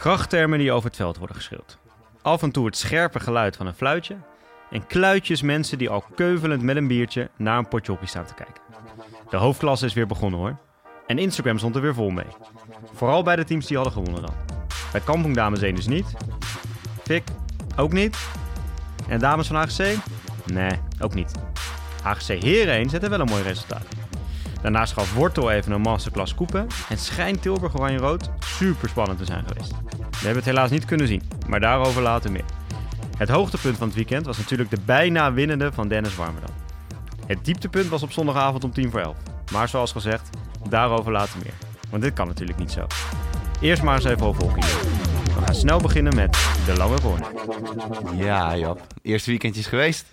Krachttermen die over het veld worden geschreeuwd. Af en toe het scherpe geluid van een fluitje. En kluitjes mensen die al keuvelend met een biertje naar een potje hockey staan te kijken. De hoofdklasse is weer begonnen hoor. En Instagram stond er weer vol mee. Vooral bij de teams die hadden gewonnen dan. Bij Kampong Dames 1 dus niet. Fik ook niet. En dames van HGC? Nee, ook niet. HGC Heren 1 zette wel een mooi resultaat. Daarnaast gaf Wortel even een masterclass koepen en schijnt Tilburg Oranje-Rood super spannend te zijn geweest. We hebben het helaas niet kunnen zien, maar daarover later meer. Het hoogtepunt van het weekend was natuurlijk de bijna winnende van Dennis Warmerdam. Het dieptepunt was op zondagavond om 10 voor 11. Maar zoals gezegd, daarover later meer. Want dit kan natuurlijk niet zo. Eerst maar eens even hockey. We gaan snel beginnen met de lange corner. Ja, Jap. Eerste weekendjes geweest.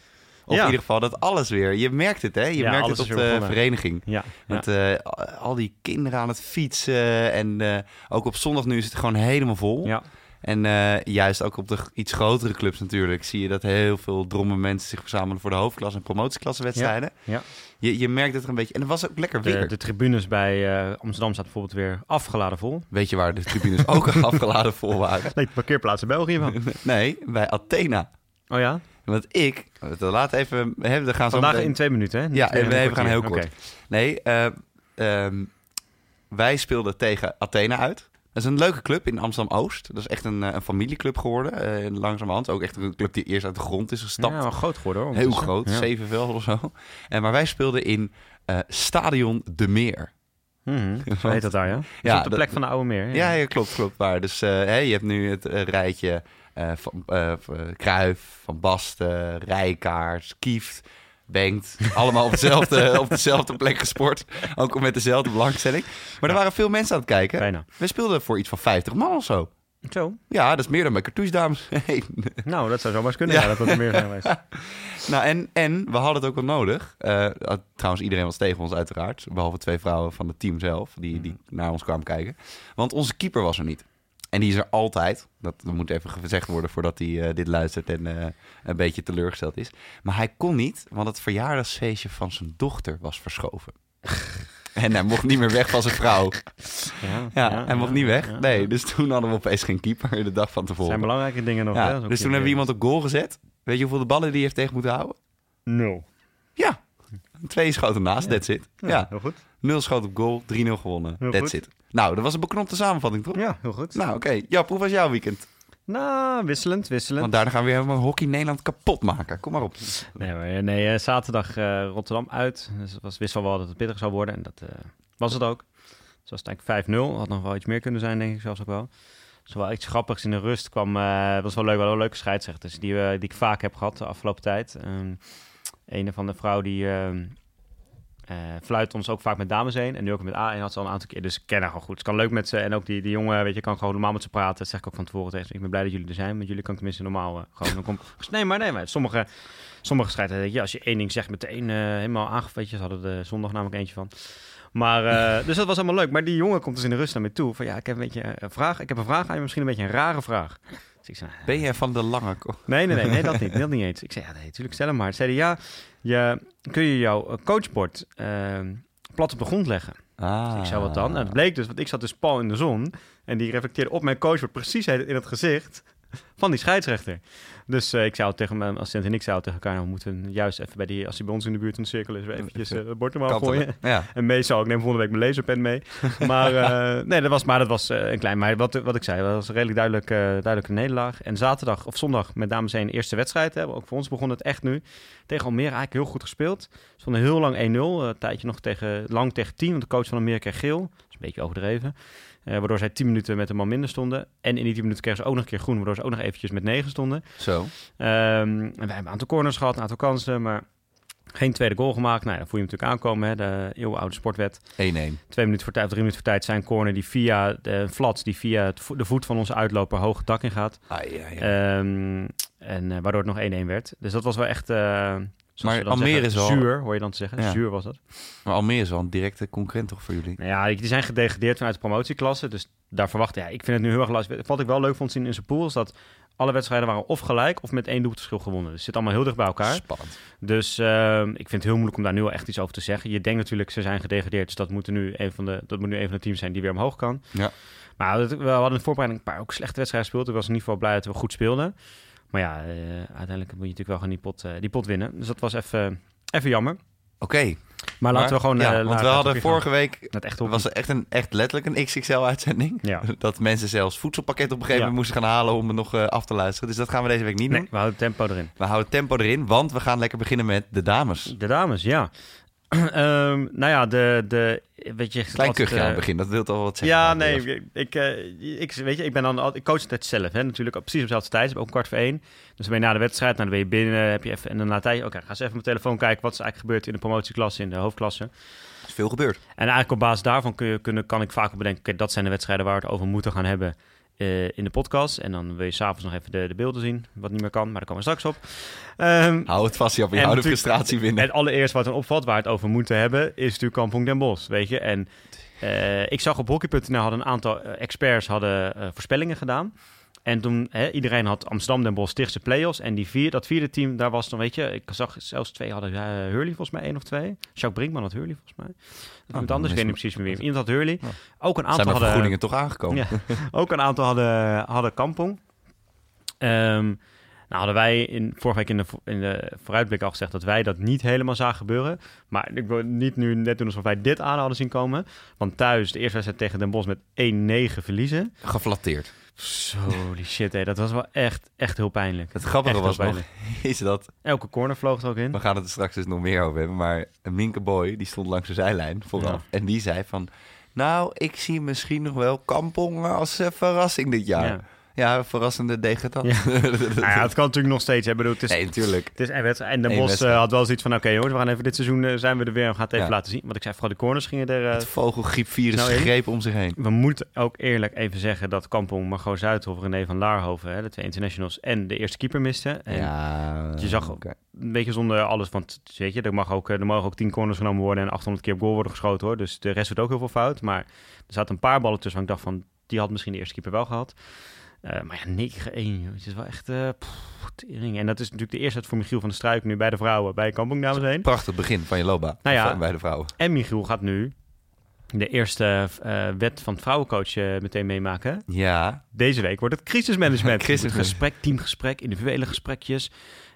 Of Ja. in ieder geval dat alles weer. Je merkt het, hè? Je Ja, merkt het op de begonnen. vereniging. Ja. Met eh, al die kinderen aan het fietsen. En eh, ook op zondag nu is het gewoon helemaal vol. ja. En eh, juist ook op de iets grotere clubs natuurlijk... zie je dat heel veel dromme mensen zich verzamelen... voor de hoofdklasse- en promotieklassenwedstrijden. ja. Je, je merkt het er een beetje. En het was ook lekker weer. De, de tribunes bij Amsterdam staat bijvoorbeeld weer afgeladen vol. Weet je waar de tribunes ook afgeladen vol waren? Nee, de parkeerplaats in België van. Nee, bij Athena. Oh ja? Want ik... Laat even... We hebben, gaan zo Vandaag meteen- in twee minuten, hè? Niet Ja, en we gaan heel kort. Nee, eh, ehm, wij speelden tegen Athena uit. Dat is een leuke club in Amsterdam-Oost. Dat is echt een, eh, een familieclub geworden, eh, langzamerhand. Ook echt een club die eerst uit de grond is gestapt. Ja, groot geworden hoor. Heel groot, Ja. zeven velden of zo. En, maar wij speelden in Stadion De Meer. Mhm. Zo heet dat daar, ja? Ja, op de dat- plek van de Oude Meer. Ja, ja klopt, klopt. Waar. Dus je hebt nu het rijtje eh, van eh, van, eh, Kruif, Van Basten, Rijkaard, Kieft, Bengt. Allemaal op dezelfde, op dezelfde plek gesport. Ook met dezelfde belangstelling. Maar er waren veel mensen aan het kijken. Bijna. We speelden voor iets van 50 man of zo. Zo. Ja, dat is meer dan bij Cartouche, dames. Nou, dat zou zomaar eens kunnen. Ja. Ja. dat er meer zijn geweest. nou, en, en we hadden het ook wel nodig. Eh, trouwens, iedereen was tegen ons uiteraard. Behalve twee vrouwen van het team zelf, die, die naar ons kwamen kijken. Want onze keeper was er niet. En die is er altijd. Dat, moet even gezegd worden voordat hij eh, dit luistert en eh, een beetje teleurgesteld is. Maar hij kon niet, want het verjaardagsfeestje van zijn dochter was verschoven. en hij mocht niet meer weg van zijn vrouw. Ja, Ja, hij mocht niet weg. Nee, dus toen hadden we opeens geen keeper de dag van tevoren. zijn belangrijke dingen nog. hè, dus toen hebben we weer- iemand op goal gezet. Weet je hoeveel de ballen die heeft tegen moeten houden? Nul. Ja. Twee schoten naast, that's it. Ja, heel goed. nul schoten op goal, 3-0 gewonnen. Heel that's goed. it. Nou, dat was een beknopte samenvatting, toch? Ja, heel goed. Nou, oké. Jap, hoe was jouw weekend? Nou, wisselend, wisselend. Want daarna gaan we weer helemaal hockey Nederland kapot maken. Kom maar op. Nee, maar, nee eh, zaterdag eh, Rotterdam uit. Dus het was, wist al wel dat het pittig zou worden. En dat eh, was het ook. Dus was het eigenlijk 5-0. Had nog wel iets meer kunnen zijn, denk ik zelfs ook wel. Dus wel iets grappigs in de rust kwam. eh was wel leuk, wel een leuke scheidsrechters die, eh, die ik vaak heb gehad de afgelopen tijd. Ehm een van de vrouw die ehm eh, fluit ons ook vaak met dames heen. En nu ook met A1 had ze al een aantal keer. Dus ik ken haar gewoon goed. Het kan leuk met ze. En ook die, die jongen, weet je, kan gewoon normaal met ze praten. Dat zeg ik ook van tevoren tegen ze. Ik ben blij dat jullie er zijn. Met jullie kan ik tenminste normaal eh, gewoon... Dan kom, nee, maar nee, maar sommige, sommige scheidsrechters, weet je, als je één ding zegt meteen eh helemaal aangevet. Ze hadden er zondag namelijk eentje van. Maar, dus dat was allemaal leuk. Maar die jongen komt dus in de rust naar me toe. Van ja, ik heb een beetje een vraag. Ik heb een vraag aan je, misschien een beetje een rare vraag. Dus ik zei, Ben jij van de lange... Nee, nee, nee, nee, dat niet. Dat niet eens. Ik zei, ja, nee, natuurlijk, stel hem maar. Ze zeiden, ja, je, kun je jouw eh, coachbord eh, plat op de grond leggen? Ah. Dus ik zou wat dan? Nou, het bleek dus, want ik zat dus pal in de zon. En die reflecteerde op mijn coachbord precies in het gezicht van die scheidsrechter. Dus eh, ik zou tegen mijn assistent en ik zou tegen elkaar, nou, we moeten juist even bij die, als hij bij ons in de buurt een cirkel is, eventjes het bord normaal gooien. Ja. En meestal, ik neem volgende week mijn laserpen mee. Maar, eh, nee, dat was, maar dat was een klein. Maar wat, wat ik zei, dat was een redelijk duidelijk, duidelijke nederlaag. En zaterdag of zondag met dames 1 eerste wedstrijd. Hè. Ook voor ons begon het echt nu. Tegen Almere eigenlijk heel goed gespeeld. Stonden heel lang 1-0. eh, Een tijdje nog tegen, lang tegen 10. Want de coach van Almere kreeg geel. Dat is een beetje overdreven. Eh, waardoor zij 10 minuten met een man minder stonden. En in die 10 minuten kregen ze ook nog een keer groen. Waardoor ze ook nog eventjes met 9 stonden. Zo. Ehm, en wij hebben een aantal corners gehad, een aantal kansen. Maar geen tweede goal gemaakt. Nou, ja, dan voel je hem natuurlijk aankomen. Hè, de eeuwenoude sportwet 1-1. twee minuten voor tijd, of drie minuten voor tijd zijn corner die via de flats, die via vo- de voet van onze uitloper hoog het dak in gaat. Ah, ja, ja. En eh, waardoor het nog 1-1 werd. Dus dat was wel echt. eh, zoals Maar Almere zeggen, is wel- zuur, hoor je dan te zeggen. Ja. Zuur was dat. Maar Almere is wel een directe concurrent toch voor jullie? Nou ja, die zijn gedegradeerd vanuit de promotieklasse. Dus daar verwacht ja, ik vind het nu heel erg lastig. Wat ik wel leuk vond zien in zijn pool is dat alle wedstrijden waren of gelijk of met één doelpuntverschil gewonnen. Dus het zit allemaal heel dicht bij elkaar. Spannend. Dus ehm, ik vind het heel moeilijk om daar nu al echt iets over te zeggen. Je denkt natuurlijk, ze zijn gedegradeerd, dus dat moet, nu een van de, dat moet nu een van de teams zijn die weer omhoog kan. Ja. Maar we we hadden in de voorbereiding een paar ook slechte wedstrijden gespeeld. Ik was in ieder geval blij dat we goed speelden. Maar ja, eh, uiteindelijk moet je natuurlijk wel gewoon die pot, eh, die pot winnen. Dus dat was even, even jammer. Oké. Maar, laten we gewoon... Ja, eh, want we hadden vorige week... Het echt was echt, een, echt letterlijk een XXL-uitzending. Ja. Dat mensen zelfs voedselpakket op een gegeven Ja. moment moesten gaan halen om het nog af te luisteren. Dus dat gaan we deze week niet Nee, doen. we houden tempo erin. We houden tempo erin, want we gaan lekker beginnen met de dames. De dames, ja. Ehm, nou ja, de, de weet je, Klein altijd, kuchje aan het eh, begin, dat wil toch wel wat zeggen. Ja, nee, ik, ik, eh, ik, weet je, ik ben dan al- ik coach het zelf, hè, natuurlijk, precies op dezelfde tijd, ook om kwart voor één. Dus dan ben je na de wedstrijd, nou, dan ben je binnen, heb je even, en dan na een tijdje, oké, ga eens even op mijn telefoon kijken wat is eigenlijk gebeurd in de promotieklasse, in de hoofdklasse. Er is veel gebeurd. En eigenlijk op basis daarvan kun je, kunnen, kan ik vaak al bedenken, oké, dat zijn de wedstrijden waar we het over moeten gaan hebben eh, in de podcast. En dan wil je s'avonds nog even de, de beelden zien, wat niet meer kan, maar daar komen we straks op. Ehm, Hou het vast, Jaap. Je houdt de frustratie binnen. het allereerst wat dan opvalt, waar het over moeten hebben, is natuurlijk Kampong Den Bosch, weet je. En eh, ik zag op hockey.nl hadden een aantal eh, experts hadden voorspellingen gedaan. En toen, hè, iedereen had Amsterdam Den Bosch Stichtse play-offs. En die vier, dat vierde team, daar was dan, weet je, ik zag zelfs twee hadden uh, Hurley volgens mij, één of twee. Jacques Brinkman had Hurley volgens mij. Dat dan iemand anders, ik weet niet precies meer wie. Iemand had Hurley. Ja. Ook een Zijn aantal mijn hadden... vergoedingen toch aangekomen? Ja, ook een aantal hadden, hadden Kampong. Ehm, nou hadden wij in, vorige week in de, in de vooruitblik al gezegd dat wij dat niet helemaal zagen gebeuren. Maar ik wil niet nu net doen alsof wij dit aan hadden zien komen. Want thuis de eerste wedstrijd tegen Den Bosch met 1-9 verliezen. Geflatteerd. Holy shit, hé, dat was wel echt, echt heel pijnlijk. Het grappige Echt was nog, is dat... Elke corner vloog er ook in. We gaan het er straks dus nog meer over hebben. Maar een Minke Boy, die stond langs de zijlijn vooraf. En die zei van... Nou, ik zie misschien nog wel Kampong als eh, verrassing dit jaar. Ja. Ja, verrassende degradat. Ja. Nou ja, het kan natuurlijk nog steeds. Hè. Bedoel, het is, Nee, natuurlijk. Het is wedstrijd. En Eén Bos eh, had wel zoiets van... Oké jongens, we gaan even dit seizoen eh, zijn we er weer. We gaan het even Ja. laten zien. Want ik zei vooral de corners gingen er... eh, Het vogelgriepvirus Nou, greep om zich heen. we moeten ook eerlijk even zeggen dat Kampong, Margot Zuidhof, René van Laarhoven, hè, de twee internationals, en de eerste keeper misten. En ja, je zag oké. een beetje zonder alles, want weet je, er, mag ook, eh, er mogen ook 10 corners genomen worden en 800 keer op goal worden geschoten hoor. Dus de rest doet ook heel veel fout. Maar er zaten een paar ballen tussen waar ik dacht van, die had misschien de eerste keeper wel gehad. Eh, maar ja, 9-1, joh. het is wel echt eh, pff, tering. En dat is natuurlijk de eerste voor Michiel van der Struik nu bij de vrouwen, bij Kampong dames heen. Prachtig begin van je loopbaan. Nou ja. Bij de vrouwen. En Michiel gaat nu de eerste eh, wet van het vrouwencoach meteen meemaken. Ja. Deze week wordt het crisismanagement. Crisismanagement. gesprek, teamgesprek, individuele gesprekjes.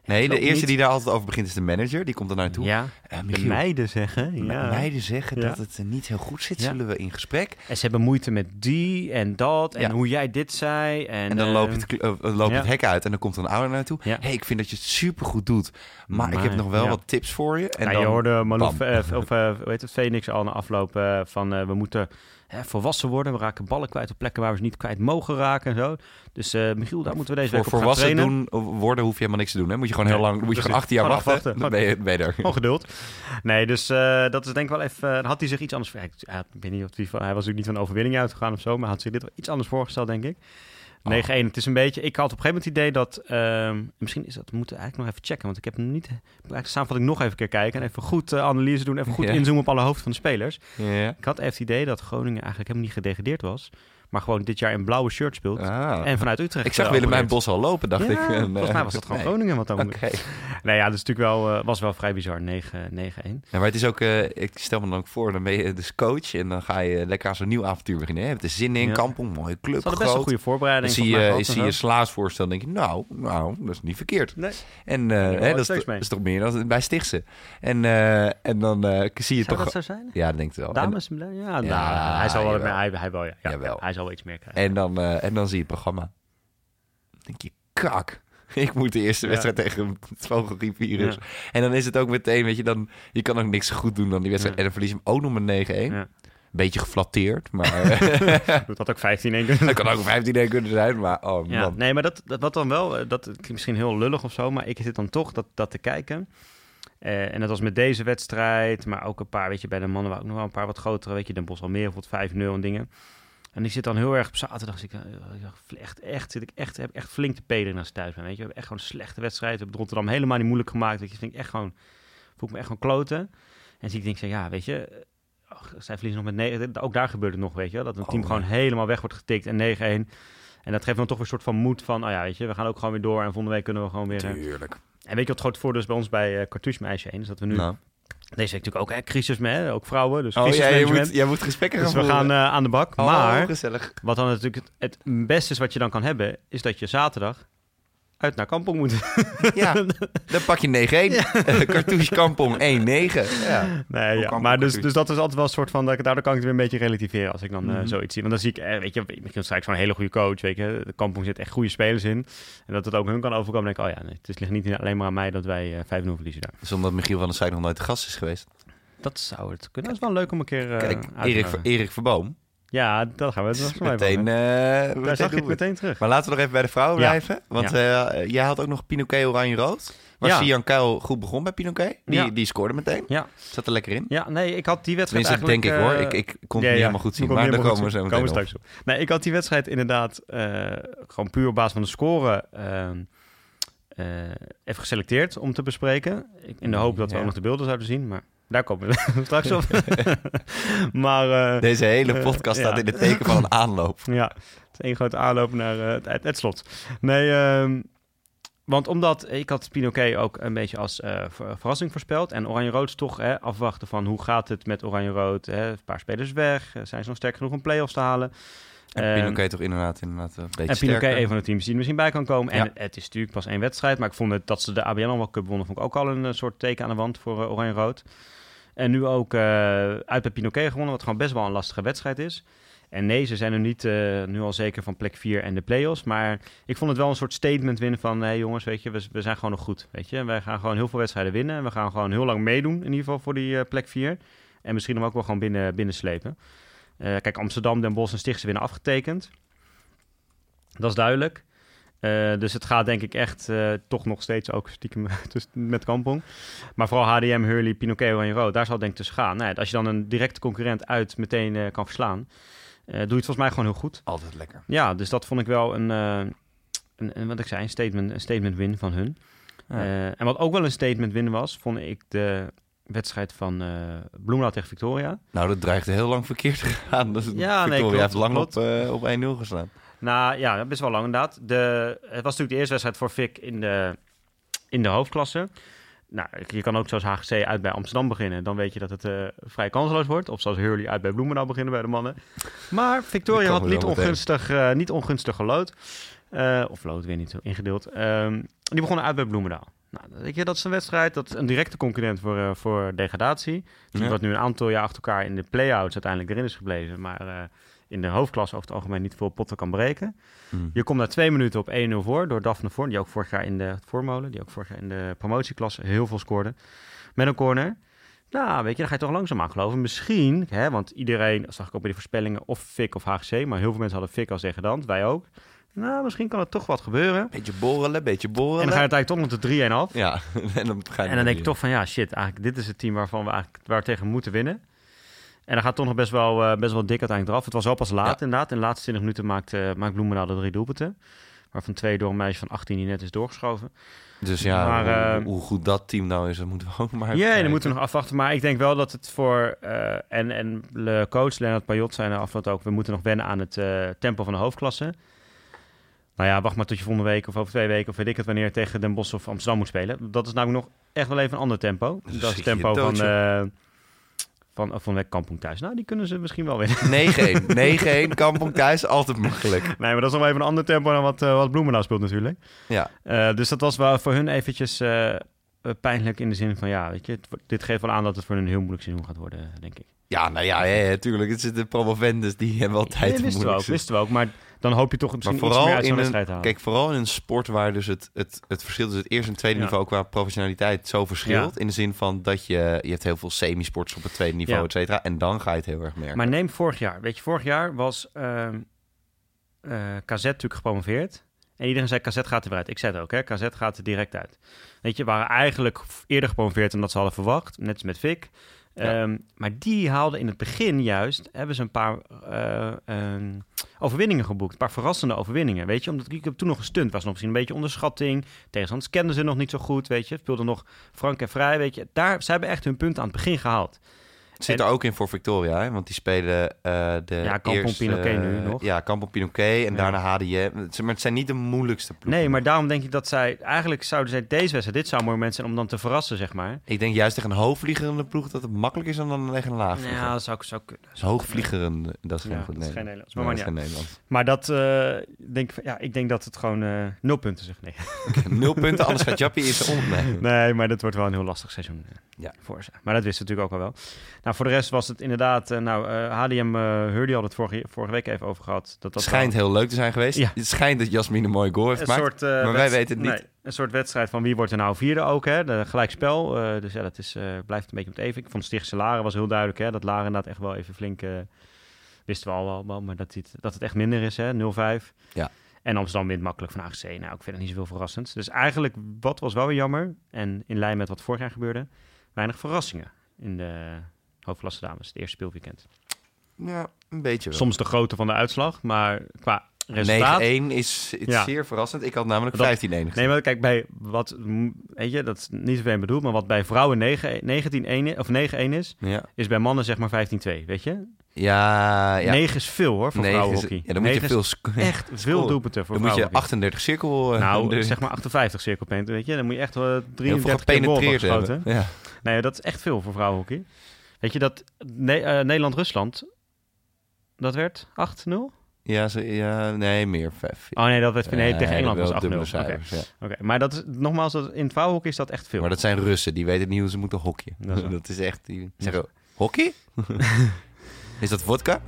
Nee, Het de eerste niet. die daar altijd over begint is de manager. Die komt er naartoe. Ja, de Michiel, meiden zeggen. Ja. meiden zeggen Ja. dat het eh, niet heel goed zit. Zullen we in gesprek? En ze hebben moeite met die en dat en hoe jij dit zei. En, En dan loopt het, eh, loopt ja. het hek uit en dan komt er een ouder naartoe. Ja. hey, ik vind dat je het supergoed doet. Maar, ik heb nog wel wat tips voor je. En nou, dan, je hoorde Malou, of heet het, Phoenix al na afloop van we moeten hè, volwassen worden. We raken ballen kwijt op plekken waar we ze niet kwijt mogen raken en zo. Dus eh, Michiel, daar moeten we deze voor week op gaan trainen. doen, of worden hoef je helemaal niks te doen. Hè? Moet je gewoon heel lang, moet je gewoon acht jaar Gewoon wachten. Dan ben je, ben je er. Gewoon geduld. Nee, dus eh, dat is denk ik wel even... dan had hij zich iets anders... Ik, ik weet niet of hij was natuurlijk niet van overwinning uitgegaan of zo... maar had zich dit wel iets anders voorgesteld, denk ik. 9-1, het is een beetje... Ik had op een gegeven moment het idee dat... ehm, misschien is dat... We moeten eigenlijk nog even checken... want ik heb hem niet... Eigenlijk samenvatting nog even een keer kijken... en even goed eh, analyse doen... even goed inzoomen op alle hoofden van de spelers. Ik had even het idee dat Groningen eigenlijk helemaal niet gedegradeerd was... maar gewoon dit jaar in blauwe shirt speelt... Ah. en vanuit Utrecht ik zag eh, Willemijn opereert. Bos al lopen, dacht Ja, ik. En, volgens eh, mij was dat gewoon nee. Groningen wat dan Oké. Nee, ja, dat is natuurlijk wel, eh, was wel vrij bizar, 9-1. Ja, maar het is ook, eh, ik stel me dan ook voor, dan ben je dus coach en dan ga je lekker aan zo'n nieuw avontuur beginnen. Je hebt er zin in, Ja. Kampong, mooie club, Ze hadden best een goede Dan voorbereiding. zie je, zie je voorstel, denk je, nou, nou, dat is niet verkeerd. Nee. En eh, hè, dat, is, toch- mee. dat is toch meer dan bij Stichtse. En, eh, en dan eh, zie je Zou toch... dat zo zijn? Ja, dat denk ik wel. En, Dames? Ja, nou, Ja, hij zal wel, hij, hij wel, ja, ja, Jawel. hij zal iets meer krijgen. en, dan, eh, en dan zie je het programma. Dan denk je, kak. Ik moet de eerste Ja. wedstrijd tegen het vogelgriepvirus. Ja. En dan is het ook meteen, weet je, dan, je kan ook niks goed doen dan die wedstrijd. Ja. En dan verlies je hem ook nog met 9-1. Ja. Beetje geflatteerd, maar Dat had ook 15 1 kunnen dat kan ook 15 kunnen zijn. Maar oh man. Nee, maar dat, dat wat dan wel, eh, dat klinkt misschien heel lullig of zo, maar ik zit dan toch dat, dat te kijken. Eh, en dat was met deze wedstrijd, maar ook een paar, weet je, bij de mannen waren ook nog wel een paar wat grotere, weet je, Den Bosch al meer, bijvoorbeeld 5-0 en dingen. En ik zit dan heel erg op zaterdag, zit ik, eh, ik echt, echt, zit ik echt, heb echt flink te pederen als ik thuis ben, weet je. We hebben echt gewoon een slechte wedstrijd, we hebben Rotterdam helemaal niet moeilijk gemaakt, weet je, vind ik echt gewoon, voel ik me echt gewoon kloten. En zie ik denk, zeg, ja, weet je, zij verliezen nog met 9, ook daar gebeurt het nog, weet je, wel, dat een Oh, team ja. gewoon helemaal weg wordt getikt en 9-1. En dat geeft dan toch weer een soort van moed van, oh ja, weet je, we gaan ook gewoon weer door en volgende week kunnen we gewoon weer... eh, Tuurlijk. En weet je wat het grote voordeel is bij ons bij eh Cartouche Meisje 1? Is dat we nu Nou, Deze week natuurlijk ook hè, crisis met, ook vrouwen. Dus Oh ja, je moet, jij moet gesprekken dus gaan we gaan eh, aan de bak. Oh, maar wat dan natuurlijk het, het beste is wat je dan kan hebben, is dat je zaterdag uit naar Kampong moet. Ja, dan pak je 9-1. Eh, Cartouche Kampong 1-9. Ja. Nee, ja. Maar dus, dus dat is altijd wel een soort van... dat- Daardoor kan ik het weer een beetje relativeren als ik dan eh, Mhm. zoiets zie. Want dan zie ik, eh, weet je, misschien straks van een hele goede coach. Weet je, de Kampong zit echt goede spelers in. En dat het ook hun kan overkomen. Dan denk ik, oh ja, nee, het ligt niet alleen maar aan mij dat wij eh 5-0 verliezen daar. Dus omdat Michiel van der Sijk nog nooit te gast is geweest. Dat zou het kunnen. Dat is wel leuk om een keer eh Kijk, uit te Erik. Erik Verboom. Ja, dat gaan we het Meteen, even eh over. Daar meteen zag je het het. meteen terug. Maar laten we nog even bij de vrouwen blijven. Want eh, jij had ook nog Pinoquet oranje-rood. Waar Ja. Sian Kuil goed begon bij Pinoquet. Die, Ja. die scoorde meteen. Ja. Zat er lekker in. Ja, nee, ik had die wedstrijd Tenminste, denk ik eigenlijk... hoor. eh, Ik, ik kon het Ja, niet helemaal goed zien. Maar daar komen we zo meteen straks op. Nee, ik had die wedstrijd inderdaad eh, gewoon puur op basis van de score eh, even geselecteerd om te bespreken. Ik- In de hoop dat we ook nog de beelden zouden zien, maar daar komen we straks op. maar eh, Deze hele Eh, podcast staat in het teken van een aanloop. ja, het is één grote aanloop naar eh, het, slot. Nee, ehm, want omdat ik had Pinoquet ook een beetje als ver- verrassing voorspeld. En Oranje-Rood is toch hè, afwachten van hoe gaat het met Oranje-Rood. Een paar spelers weg. Zijn ze nog sterk genoeg om play-offs te halen? En Ehm, Pinoquet toch inderdaad, inderdaad een beetje en Pinoquet een van de teams die er misschien bij kan komen. Ja. En het is natuurlijk pas één wedstrijd. Maar ik vond het, dat ze de ABN AMRO Cup wonnen... vond ik ook al een eh, soort teken aan de wand voor eh, Oranje-Rood. En nu ook eh, uit bij Pinoquet gewonnen... wat gewoon best wel een lastige wedstrijd is. En nee, ze zijn er niet eh, nu al zeker van plek 4 en de play-offs. Maar ik vond het wel een soort statement winnen van... hé hey jongens, weet je, we, we zijn gewoon nog goed. Weet je, wij gaan gewoon heel veel wedstrijden winnen. En we gaan gewoon heel lang meedoen, in ieder geval voor die eh, plek 4. En misschien hem ook wel gewoon binnen, binnen slepen. Eh, kijk, Amsterdam, Den Bosch en Stichtse winnen afgetekend. Dat is duidelijk. Eh, dus het gaat denk ik echt eh, toch nog steeds ook stiekem dus met Kampong. Maar vooral HDM, Hurley, Pinoquet en Rood, daar zal het denk ik tussen gaan. Nou als je dan een directe concurrent uit meteen kan verslaan, doe je het volgens mij gewoon heel goed. Altijd lekker. Ja, dus dat vond ik wel een, een, een wat ik zei, een statement, een statement win van hun. Ja. En wat ook wel een statement win was, vond ik de wedstrijd van eh Bloemendaal tegen Victoria. Nou, dat dreigde heel lang verkeerd te gaan. Dus Ja, nee, Victoria klopt, heeft lang klopt. op, eh, op 1-0 gestaan. Nou ja, best wel lang inderdaad. De, het was natuurlijk de eerste wedstrijd voor Vic in de, in de hoofdklasse. Nou, je kan ook zoals HGC uit bij Amsterdam beginnen. Dan weet je dat het eh, vrij kansloos wordt. Of zoals Hurley uit bij Bloemendaal beginnen bij de mannen. Maar Victoria had niet ongunstig, niet ongunstig gelood. Eh, of lood, weer niet zo ingedeeld. Ehm, die begonnen uit bij Bloemendaal. Nou, dan weet je, dat is een wedstrijd, dat is een directe concurrent voor, eh, voor degradatie. Die Ja. wat nu een aantal jaar achter elkaar in de play-outs uiteindelijk erin is gebleven. Maar eh, in de hoofdklasse over het algemeen niet veel potten kan breken. Mm. Je komt na twee minuten op 1-0 voor door Daphne Vorn, die ook vorig jaar in de voormolen, die ook vorig jaar in de promotieklasse heel veel scoorde. Met een corner. Nou, weet je, dan ga je toch langzaam aan geloven. Misschien, hè, want iedereen, dat zag ik ook bij de voorspellingen, of FIC of HGC, maar heel veel mensen hadden FIC als degradant, wij ook. Nou, misschien kan er toch wat gebeuren. Beetje borrelen, beetje borrelen. En dan ga je uiteindelijk toch nog de 3-1 af. Ja, en dan ga je En dan denk ik toch van ja, shit, eigenlijk dit is het team waarvan we eigenlijk waar we tegen moeten winnen. En dan gaat toch nog best wel, eh, best wel dik uiteindelijk eraf. Het was wel pas laat Ja. inderdaad. In de laatste 20 minuten maakt, eh maakt Bloemendaal de drie doelpunten. Waarvan twee door een meisje van 18 die net is doorgeschoven. Dus ja, Maar, hoe, eh, hoe goed dat team nou is, dat moeten we ook maar Ja, kijken. dan moeten we nog afwachten. Maar ik denk wel dat het voor... en, en de coach Leonard Payot zei na afloop ook... we moeten nog wennen aan het tempo van de hoofdklasse. Nou ja, wacht maar tot je volgende week of over twee weken... of weet ik het wanneer tegen Den Bosch of Amsterdam moet spelen. Dat is namelijk nog echt wel even een ander tempo. Dus dat is het tempo van... eh van, van Kampong thuis. Nou, die kunnen ze misschien wel winnen. 9-1. 9-1, Kampong thuis, altijd makkelijk. nee, maar dat is nog wel even een ander tempo dan wat, eh, wat Bloemendaal speelt natuurlijk. Ja, Eh, dus dat was wel voor hun eventjes pijnlijk in de zin van... ja, weet je, het dit geeft wel aan dat het voor hun een heel moeilijk seizoen gaat worden, denk ik. ja nou ja, ja, ja, tuurlijk. Het zitten promovendus, die hebben altijd Nee, een wisten we ook, wisten we ook. Maar dan hoop je toch misschien Maar iets meer vooral uit zo'n wedstrijd te een, halen. kijk, vooral in een sport waar dus het, het, het verschil tussen het eerste en tweede Ja. niveau qua professionaliteit zo verschilt. In de zin van dat je, je hebt heel veel semi-sports op het tweede niveau, Ja. et cetera. En dan ga je het heel erg merken. Maar neem vorig jaar. Weet je, vorig jaar was ehm eh, KZ natuurlijk gepromoveerd. En iedereen zei, KZ gaat er weer uit. Ik zei het ook, hè. KZ gaat er direct uit. Weet je, waren eigenlijk eerder gepromoveerd dan dat ze hadden verwacht. Net als met Vic. Ehm, maar die haalden in het begin juist... hebben ze een paar eh, ehm, overwinningen geboekt. Een paar verrassende overwinningen, weet je. Omdat ik heb toen nog gestunt. was nog misschien een beetje onderschatting. Tegenstanders kenden ze nog niet zo goed, weet je. Speelden nog frank en vrij, weet je. Daar, ze hebben echt hun punten aan het begin gehaald. Het zit En- er ook in voor Victoria, hè? want die spelen eh de Ja, Kampong eerste, Pinoquet nu nog. Ja, Kampong Pinoquet en Ja. daarna HDM. Maar het zijn niet de moeilijkste ploegen. Nee, maar daarom denk ik dat zij... Eigenlijk zouden zij deze wedstrijd... Dit zou een mooi moment zijn om dan te verrassen, zeg maar. Ik denk juist tegen een hoogvliegerende ploeg dat het makkelijker is dan dan tegen een laagvlieger. Ja, dat zou, zou kunnen. Dus hoogvliegerende, dat is geen Ja, goed is geen Nederlands. Nederlands. Maar, Nee, maar, dat is ja. geen Nederlands. maar dat... eh, denk, ja, ik denk dat het gewoon eh, nul punten zeg. Nee. Nul punten, anders gaat Jappie zijn om. Nee. nee, maar dat wordt wel een heel lastig seizoen Ja. voor ze. Maar dat wisten we natuurlijk ook al wel. Nou, voor de rest was het inderdaad... eh, nou, eh, HDM uh, Hurdy had het vorige, vorige week even over gehad. Dat dat schijnt heel leuk te zijn geweest. Ja. Het schijnt dat Jasmine een mooie goal heeft een gemaakt. soort, eh, maar wij weten het niet. nee, een soort wedstrijd van wie wordt er nou vierde ook, hè? De gelijkspel. eh dus ja, dat is, eh, blijft een beetje op het even. Ik vond Stichtse Laren was heel duidelijk, hè? Dat Laren inderdaad echt wel even flink... eh, wisten we al wel, maar dat het, dat het echt minder is, hè? 0-5. Ja. En Amsterdam wint makkelijk van AGC. Nou, ik vind het niet zoveel verrassend. Dus eigenlijk, wat was wel weer jammer... en in lijn met wat vorig jaar gebeurde... weinig verrassingen in de hoofdklasse dames. Het eerste speelweekend. Ja, een beetje wel. Soms de grootte van de uitslag, maar qua resultaat... 9-1 is, is Ja. zeer verrassend. Ik had namelijk Dat- 15-1 gezien. Nee, maar kijk, bij wat, weet je, dat is niet zoveel bedoeld, maar wat bij vrouwen 9 19-1 of 9-1 is, Ja, is bij mannen zeg maar 15-2, weet je? Ja, ja. 9 is veel hoor, voor Negen is- vrouwenhockey. Ja, dan moet je veel echt veel doelpunten voor Dan moet je vrouwenhockey. 38 cirkel... eh, Nou, er- zeg maar 58 cirkelpunten, weet je? Dan moet je echt veel 33 keer goal hebben. Ja. Nee, dat is echt veel voor vrouwenhockey. Weet je dat Ne- eh, Nederland-Rusland, dat werd 8-0? Ja, ze, ja, nee, meer. Vijf. Oh nee, dat werd nee, tegen Engeland was 8-0. dubbele Oké, oké. maar dat is, nogmaals, dat, in het vrouwenhockey is dat echt veel. Maar dat zijn Russen, die weten niet hoe ze moeten hockeyen. Dat is Dat is, echt... Die zeggen, hockey? is dat vodka?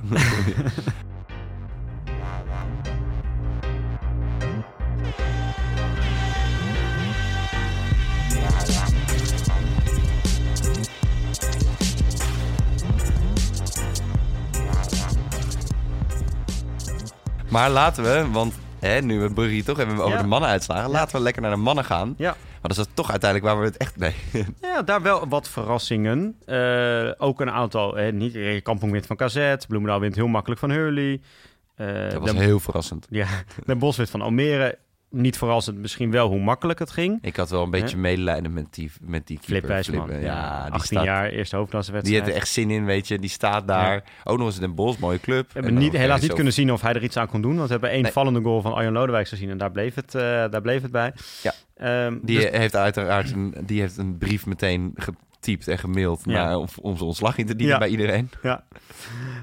maar laten we, want hè, nu we het brugje toch hebben over Ja. de mannen uitslagen, laten we lekker naar de mannen gaan. Ja. Want dat is toch uiteindelijk waar we het echt... Nee, Ja, daar wel wat verrassingen. Eh, ook een aantal, eh, niet Kampong wint van KZ, Bloemendaal wint heel makkelijk van Hurley. Eh, dat was heel verrassend. ja, Den Bosch wint van Almere. Niet verrassend misschien wel hoe makkelijk het ging. Ik had wel een beetje medelijden met die, met die Flip keeper. Wijsman, Flip, ja, die 18 staat, jaar, eerste Die hoofdklassewedstrijd. heeft er echt zin in, weet je. Die staat daar. Ook nog eens in Den Bosch, mooie club. We hebben niet, helaas niet kunnen zien of hij er iets aan kon doen. Want we hebben één Nee. vallende goal van Arjan Lodewijk gezien. En daar bleef het, eh, daar bleef het bij. Ja. Ehm, Die dus- heeft uiteraard een, die heeft een brief meteen getypt en gemaild Ja. naar, om, om zijn ontslag in te dienen Ja. bij iedereen. ja.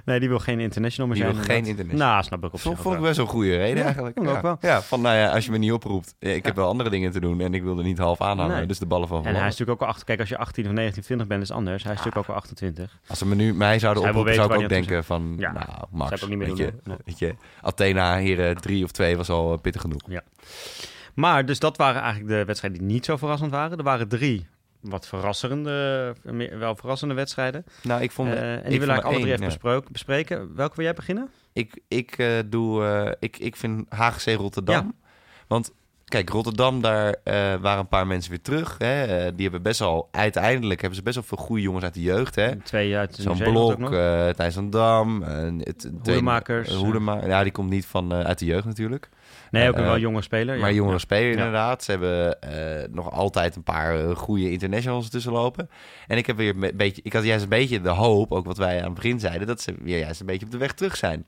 Nee, die wil geen international meer Die zijn. wil geen international. Nou, snap ik op Vond, zich vond ik best wel een goede reden Ja, eigenlijk. ja. ook wel. Ja, van nou ja, als je me niet oproept. eh, Ik heb wel andere dingen te doen en ik wilde niet half aanhangen. Nee. Dus de ballen van En hij is natuurlijk ook wel achter. Kijk, als je 18 of 19, 20 bent, is anders. Hij is natuurlijk ook wel 28. Als ze me nu mij zouden oproepen, zou ik ook denken van, Ja, nou, Max, ik ook niet meer weet, je. Nee. weet je, Athena hier eh, drie of twee was al eh, pittig genoeg. Maar dus dat waren eigenlijk de wedstrijden die niet zo verrassend waren. Er waren drie wat verrassende, wel verrassende wedstrijden. Nou, ik vond... Eh, en ik die willen vond eigenlijk alle drie even bespreken. Welke wil jij beginnen? Ik, ik eh, doe, eh, ik, ik vind HGC Rotterdam. Want kijk, Rotterdam, daar waren een paar mensen weer terug. Hè? Die hebben best wel, uiteindelijk hebben ze best wel veel goede jongens uit de jeugd. Hè? Twee uit Zo'n Nieuw-Zeeland ook Blok, Thijs van Dam. het, het- Hoedemakers. Hoedema- ja, die komt niet van, uit de jeugd natuurlijk. Nee, ook een eh, wel jonge speler. Maar ja. jongere Ja. speler inderdaad. Ze hebben eh, nog altijd een paar eh, goede internationals tussen lopen. En ik heb weer een beetje, ik had juist een beetje de hoop, ook wat wij aan het begin zeiden, dat ze weer juist een beetje op de weg terug zijn.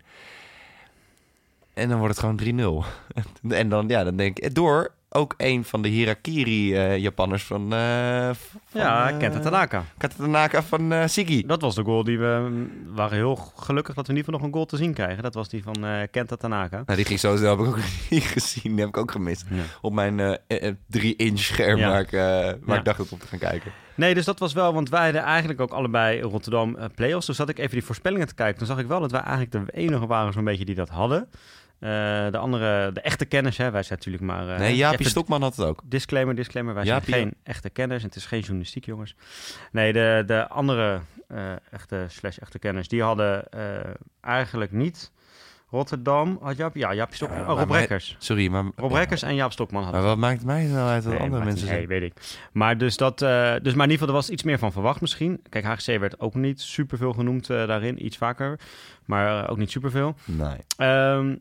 En dan wordt het gewoon 3-0. en dan, ja, dan denk ik, door ook een van de Hirakiri-Japanners van, eh van... Ja, eh, Kenta Tanaka. Kenta Tanaka van eh Sigi. Dat was de goal die we we waren heel gelukkig dat we in ieder geval nog een goal te zien krijgen. Dat was die van Kenta Tanaka. Nou, die ging zo snel, heb ik ook niet gezien. Die heb ik ook gemist. Ja. Op mijn 3-inch scherm Ja. waar, ik, waar Ja. ik dacht op te gaan kijken. Nee, dus dat was wel, want wij hadden eigenlijk ook allebei Rotterdam play-offs. Toen zat ik even die voorspellingen te kijken. Toen zag ik wel dat wij eigenlijk de enige waren zo'n beetje die dat hadden. Eh, de andere, de echte kenners, hè. wij zijn natuurlijk maar... eh, nee, Jaapie Stokman had het ook. Disclaimer, disclaimer. Wij Jaapie- zijn geen echte kenners. en Het is geen journalistiek, jongens. Nee, de, de andere eh, echte slash echte kenners, die hadden eigenlijk niet Rotterdam. Had Jaap, ja, Jaap Stokman. Ja, oh, Rob Rekkers. Sorry, maar... Rob Rekkers en Jaap Stokman hadden Maar wat maakt mij nou uit wat Nee, andere mensen zeggen? Nee, weet ik. Maar dus dat, dus maar in ieder geval, er was iets meer van verwacht misschien. Kijk, HGC werd ook niet superveel genoemd daarin, iets vaker. Maar ook niet superveel. Nee. Ehm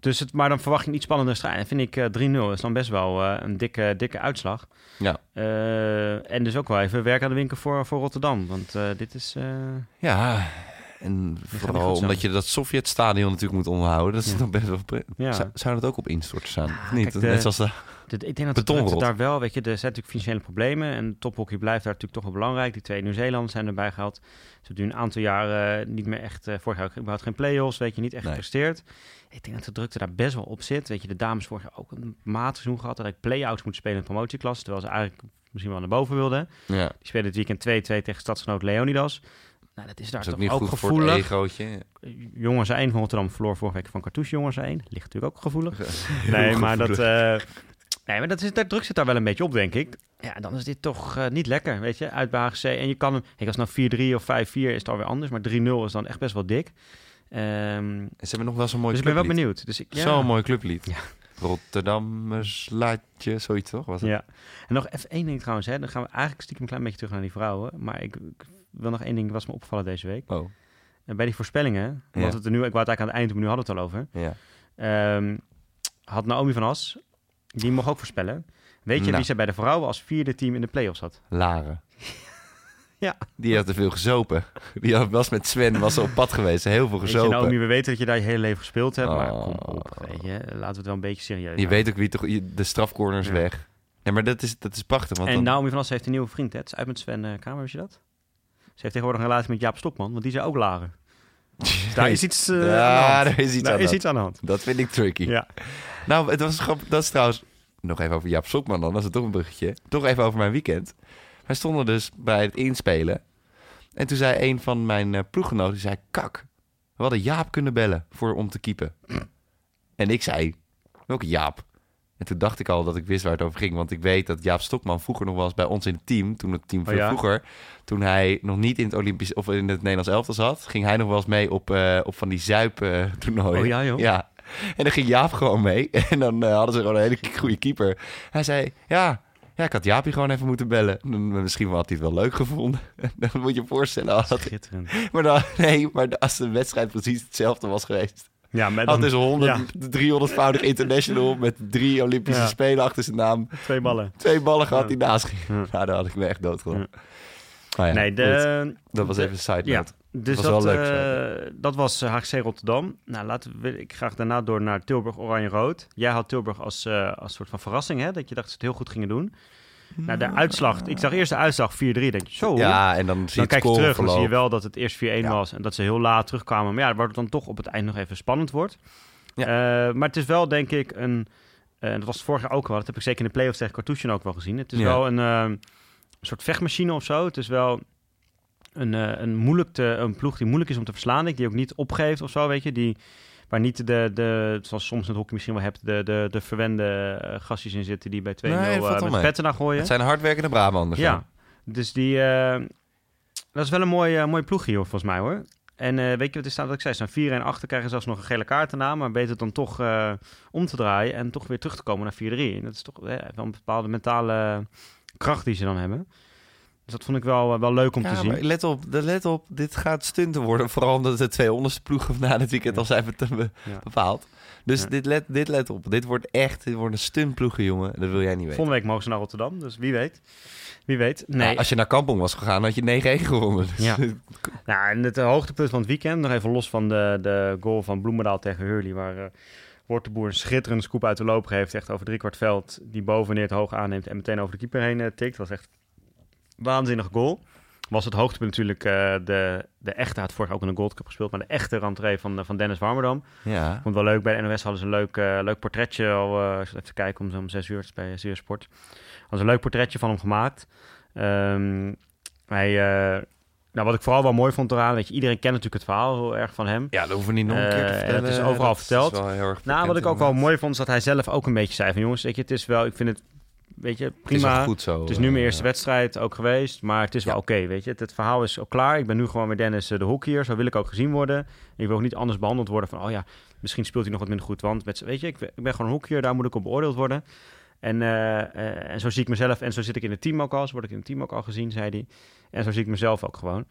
Dus het, maar dan verwacht je een iets spannender strijd. En vind ik eh, 3-0 is dan best wel eh, een dikke, dikke uitslag. Ja. Eh, en dus ook wel even werk aan de winkel voor, voor Rotterdam. Want eh, dit is... eh, Ja, en vooral omdat je dat Sovjetstadion natuurlijk moet onderhouden. Dat is Ja. nog best wel... Ja. Zou, zou dat ook op instorten staan? of niet? kijk, de- Net zoals de... dit- ik denk dat het daar wel, weet je, er zijn natuurlijk financiële problemen. En tophockey blijft daar natuurlijk toch wel belangrijk. Die twee Nieuw-Zeelanders zijn erbij gehaald. Ze hebben nu een aantal jaren niet meer echt... eh vorig jaar überhaupt geen play-offs, weet je, niet echt Nee. gepresteerd. Ik denk dat de drukte daar best wel op zit. Weet je, de dames vorig jaar ook een matig seizoen gehad. Dat ik play-outs moeten spelen in de promotieklasse. Terwijl ze eigenlijk misschien wel naar boven wilden. Ja, Die spelen dit weekend 2-2 tegen stadsgenoot Leonidas. Nou, dat is daar dat is ook toch niet ook, het gevoelig. egootje. Jongens 1 van Rotterdam verloor vorige week van Cartouche Jongens 1. Ligt natuurlijk ook gevoelig. Nee, maar dat, gevoelig. Eh, nee, maar dat is, daar druk zit daar wel een beetje op, denk ik. Ja, dan is dit toch eh, niet lekker, weet je, uit bij HGC. En je kan hem, als het nou 4-3 of 5-4 is het alweer anders, maar 3-0 is dan echt best wel dik. Ehm, En Ze hebben nog wel zo'n mooi dus ik ben wel benieuwd. Dus ik, ja. Zo'n mooi clublied. Ja. Rotterdammers laatje, zoiets toch? Was het? Ja. En nog even één ding trouwens, hè. dan gaan we eigenlijk stiekem een klein beetje terug naar die vrouwen. Maar ik, ik wil nog één ding, was me opgevallen deze week. Oh, En bij die voorspellingen, Ja. want het er nu, ik wou het eigenlijk aan het eind maar nu hadden we het al over. ja. Ehm, had Naomi van As, die mocht ook voorspellen. Weet je Nou. wie zij bij de vrouwen als vierde team in de play-offs had? Laren. Ja. Die had te veel gezopen. Die was met Sven was op pad geweest. Heel veel Weet je, gezopen. Naomi, we weten dat je daar je hele leven gespeeld hebt, maar Oh. kom op, weet je, laten we het wel een beetje serieus je weet ook wie toch... De strafcorners Ja. weg. Nee, maar dat is, dat is prachtig. Want En dan, Naomi van As heeft een nieuwe vriend, hè? Het is uit met Sven eh Kamer, weet je dat? Ze heeft tegenwoordig een relatie met Jaap Stokman, want die zei ook lager. Dus daar is iets, eh, Ja, aan de hand. daar is iets Daar aan is de iets aan de hand. Dat vind ik tricky. Ja. Nou, het was grappig. Dat is trouwens... Nog even over Jaap Sokman dan. Dat is toch een bruggetje. Toch even over mijn weekend. Wij stonden dus bij het inspelen. En toen zei een van mijn eh, ploeggenoten... Zei, kak, we hadden Jaap kunnen bellen voor, om te keepen. En ik zei, welke Jaap? En toen dacht ik al dat ik wist waar het over ging. Want ik weet dat Jaap Stokman vroeger nog was bij ons in het team. Toen het team Oh van ja? vroeger. Toen hij nog niet in het Olympisch of in het Nederlands elftal zat. Ging hij nog wel eens mee op, eh, op van die zuip-toernooien. Oh ja, joh? Ja. En dan ging Jaap gewoon mee. En dan eh, hadden ze gewoon een hele goede keeper. Hij zei, ja, ja, ik had Jaapie gewoon even moeten bellen. Dan- Misschien had hij het wel leuk gevonden. Dan moet je je voorstellen. Schitterend. maar dan, nee, maar als de wedstrijd precies hetzelfde was geweest. Ja, met Had dus 100, 300-voudig international met drie Olympische Ja. Spelen achter zijn naam. twee ballen. Twee ballen gehad Ja. die naast gingen. Ja. Nou, daar had ik me echt doodgelachen. Ja. Maar ja, nee, de, dat was even een side note. Dus was dat, wel leuk, eh, dat was eh, HGC Rotterdam. Nou, laten we ik graag daarna door naar Tilburg Oranje-Rood. Jij had Tilburg als, eh, als soort van verrassing, hè? Dat je dacht dat ze het heel goed gingen doen. Nou, de uitslag. Ik zag eerst de uitslag 4-3. Denk je, zo. Ja, en dan zie je dan kijk je terug, dan zie je wel dat het eerst 4-1 Ja. was. En dat ze heel laat terugkwamen. Maar ja, waar het dan toch op het eind nog even spannend wordt. Ja. Eh, maar het is wel, denk ik, een... eh, dat was het vorig jaar ook wel. Dat heb ik zeker in de play-offs tegen Cartouche ook wel gezien. Het is Ja. wel een eh, soort vechtmachine of zo. Het is wel een, eh, een, moeilijk te, een ploeg die moeilijk is om te verslaan. Die ook niet opgeeft of zo, weet je. Die, waar niet de, de, zoals soms in het hockey misschien wel hebt, de, de, de verwende eh, gastjes in zitten die bij 2-0 Nee, eh, met petten naar gooien. Het zijn hardwerkende Brabanders. Ja, dus die... dat is wel een mooie, mooie ploeg hier, volgens mij, hoor. En weet je wat er staat? Wat ik zei, ze staan 4 en 8, krijgen zelfs nog een gele kaart daarna. Maar beter dan toch om te draaien en toch weer terug te komen naar 4-3. En dat is toch wel een bepaalde mentale kracht die ze dan hebben. Dus dat vond ik wel, eh, wel leuk om Ja, te zien. let op, let op, dit gaat stunten worden. Vooral omdat de twee onderste ploegen na dit weekend al zijn bepaald. Dus Ja. dit, let, dit let op. Dit wordt echt dit wordt een stuntploegen, jongen. Dat wil jij niet weten. Volgende week mogen ze naar Rotterdam, dus wie weet. Wie weet. Nee. Als je naar Kampong was gegaan, had je 9-1 gewonnen. Dus- Ja. Nou, en het eh, hoogtepunt van het weekend, nog even los van de, de goal van Bloemendaal tegen Hurley, waar Wortenboer een schitterende scoop uit de loop geeft, echt over driekwart veld, die boveneer het hoog aanneemt en meteen over de keeper heen tikt. Dat was echt waanzinnig goal. Was het hoogtepunt natuurlijk eh, de, de echte, had vorig jaar ook in de Gold Cup gespeeld, maar de echte rentree van, eh, van Dennis Warmerdam. ja. Vond het wel leuk, bij de NOS hadden ze een leuk, eh, leuk portretje, al, even kijken om, zo om zes uur, het is bij Zeer Sport. Hadden ze een leuk portretje van hem gemaakt. Ehm, hij, nou, wat ik vooral wel mooi vond eraan, weet je, iedereen kent natuurlijk het verhaal heel erg van hem. Ja, dat hoeven we niet nog een keer te vertellen. dat is overal verteld. wel heel erg Nou, wat ik ook wel mooi vond, is dat hij zelf ook een beetje zei van jongens, weet je, het is wel, ik vind het, weet je, Het is prima. wel goed zo. Het is nu mijn eh, eerste wedstrijd ook geweest, maar het is wel Ja. oké, weet je. Het, het verhaal is ook klaar. Ik ben nu gewoon weer Dennis eh, de hockeyer, zo wil ik ook gezien worden. Ik wil ook niet anders behandeld worden van, oh ja, misschien speelt hij nog wat minder goed, want met, weet je, ik, ben- ik ben gewoon een hockeyer, daar moet ik op beoordeeld worden. En, eh, en zo zie ik mezelf, en zo zit ik in het team ook al, zo word ik in het team ook al gezien, zei hij. En zo zie ik mezelf ook gewoon.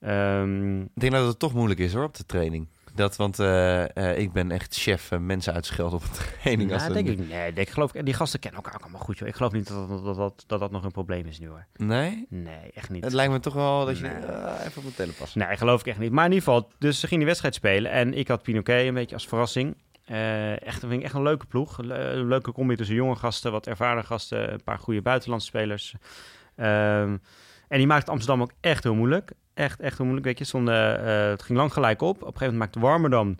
Ehm, Ik denk dat het toch moeilijk is hoor, op de training. Dat, want eh, eh, ik ben echt chef eh, mensen uitschelden op een training. als een- denk ik. Nee, ik geloof, die gasten kennen elkaar ook allemaal goed, joh. Ik geloof niet dat dat, dat, dat, dat, dat nog een probleem is nu, hoor. Nee? Nee, echt niet. Het lijkt me toch wel dat je Nee. even op mijn tellen passen. Nee, geloof ik echt niet. Maar in ieder geval, dus ze ging die wedstrijd spelen. En ik had Pinoquet een beetje als verrassing. Echt, vind ik echt een leuke ploeg. Le- Een leuke combi tussen jonge gasten, wat ervaren gasten, een paar goede buitenlandse spelers. Ehm, en die maakte Amsterdam ook echt heel moeilijk. Echt, echt heel moeilijk. Weet je, eh, het ging lang gelijk op. Op een gegeven moment maakte Warmerdam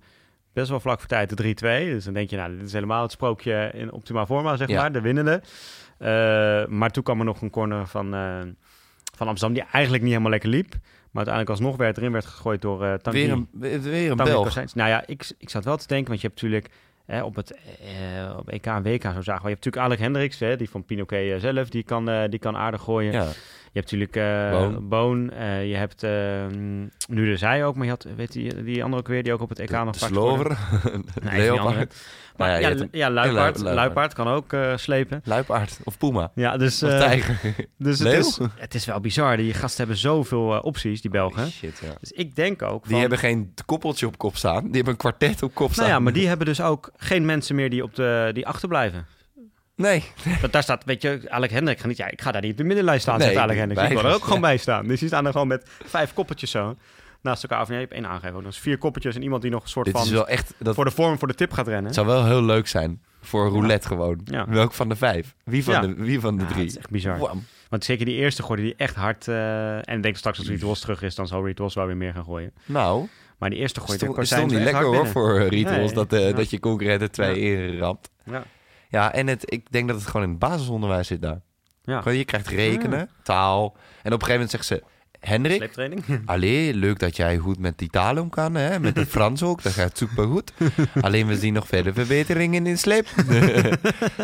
best wel vlak voor tijd de 3-2. Dus dan denk je, nou, dit is helemaal het sprookje in optima forma, zeg Ja. maar. De winnende. Eh, maar toen kwam er nog een corner van, eh, van Amsterdam die eigenlijk niet helemaal lekker liep. Maar uiteindelijk alsnog werd erin werd gegooid door eh Tanguy. Weer een, weer een Belg. Nou ja, ik, ik zat wel te denken, want je hebt natuurlijk hè, op het eh, op EK en WK zo zagen. Je hebt natuurlijk Alec Hendricks, hè, die van Pinoquet eh, zelf, die kan, die kan aardig gooien. Ja. Je hebt natuurlijk eh Boon. Eh, je hebt eh, nu de zij ook, maar je had, weet je, die andere ook weer, die ook op het EK nog De. Slover. Nee. Leopard. Maar Nou ja, ja, ja, je Luipaard, Luipaard. Luipaard kan ook eh, slepen. Luipaard of Puma. Ja, dus, Of tijger. dus het, is, het is wel bizar. Die gasten hebben zoveel opties, die Belgen. Shit, ja. Dus ik denk ook van... Die hebben geen koppeltje op kop staan. Die hebben een kwartet op kop staan. Nou ja, maar die hebben dus ook geen mensen meer die, op de, die achterblijven. Nee. Want daar staat, weet je, Alec Hendrik, niet, ja, ik ga daar niet op de middenlijst staan, Nee, zegt Alec Hendrik. Ik wil er ook gewoon bij staan. Dus die staan er gewoon met vijf koppeltjes zo naast elkaar. Of nee, je hebt één aangegeven. Dus vier koppeltjes en iemand die nog een soort Dit van is wel echt... Dat voor de vorm, voor de tip gaat rennen. het zou wel heel leuk zijn voor roulette gewoon. Ja. Welk van de vijf? Wie van, Ja. de, wie van de Ja, drie? het is echt bizar. Want zeker die eerste gooide die echt hard. eh, en ik denk straks als Reed Ross terug is, dan zal Reed Ross wel weer meer gaan gooien. Nou, Maar die eerste het stond, het stond niet lekker hoor binnen. voor eh, Rituals Nee. dat, eh, Ja. dat je concurrenten twee Ja. inramt. Ja. Ja, en het, ik denk dat het gewoon in het basisonderwijs zit daar. Ja. Gewoon, je krijgt rekenen, taal. En op een gegeven moment zegt ze... Hendrik, Sleeptraining. allee, leuk dat jij goed met die taal om kan, hè? Met het Frans ook, dat gaat super goed. Alleen we zien nog verder verbeteringen in sleep.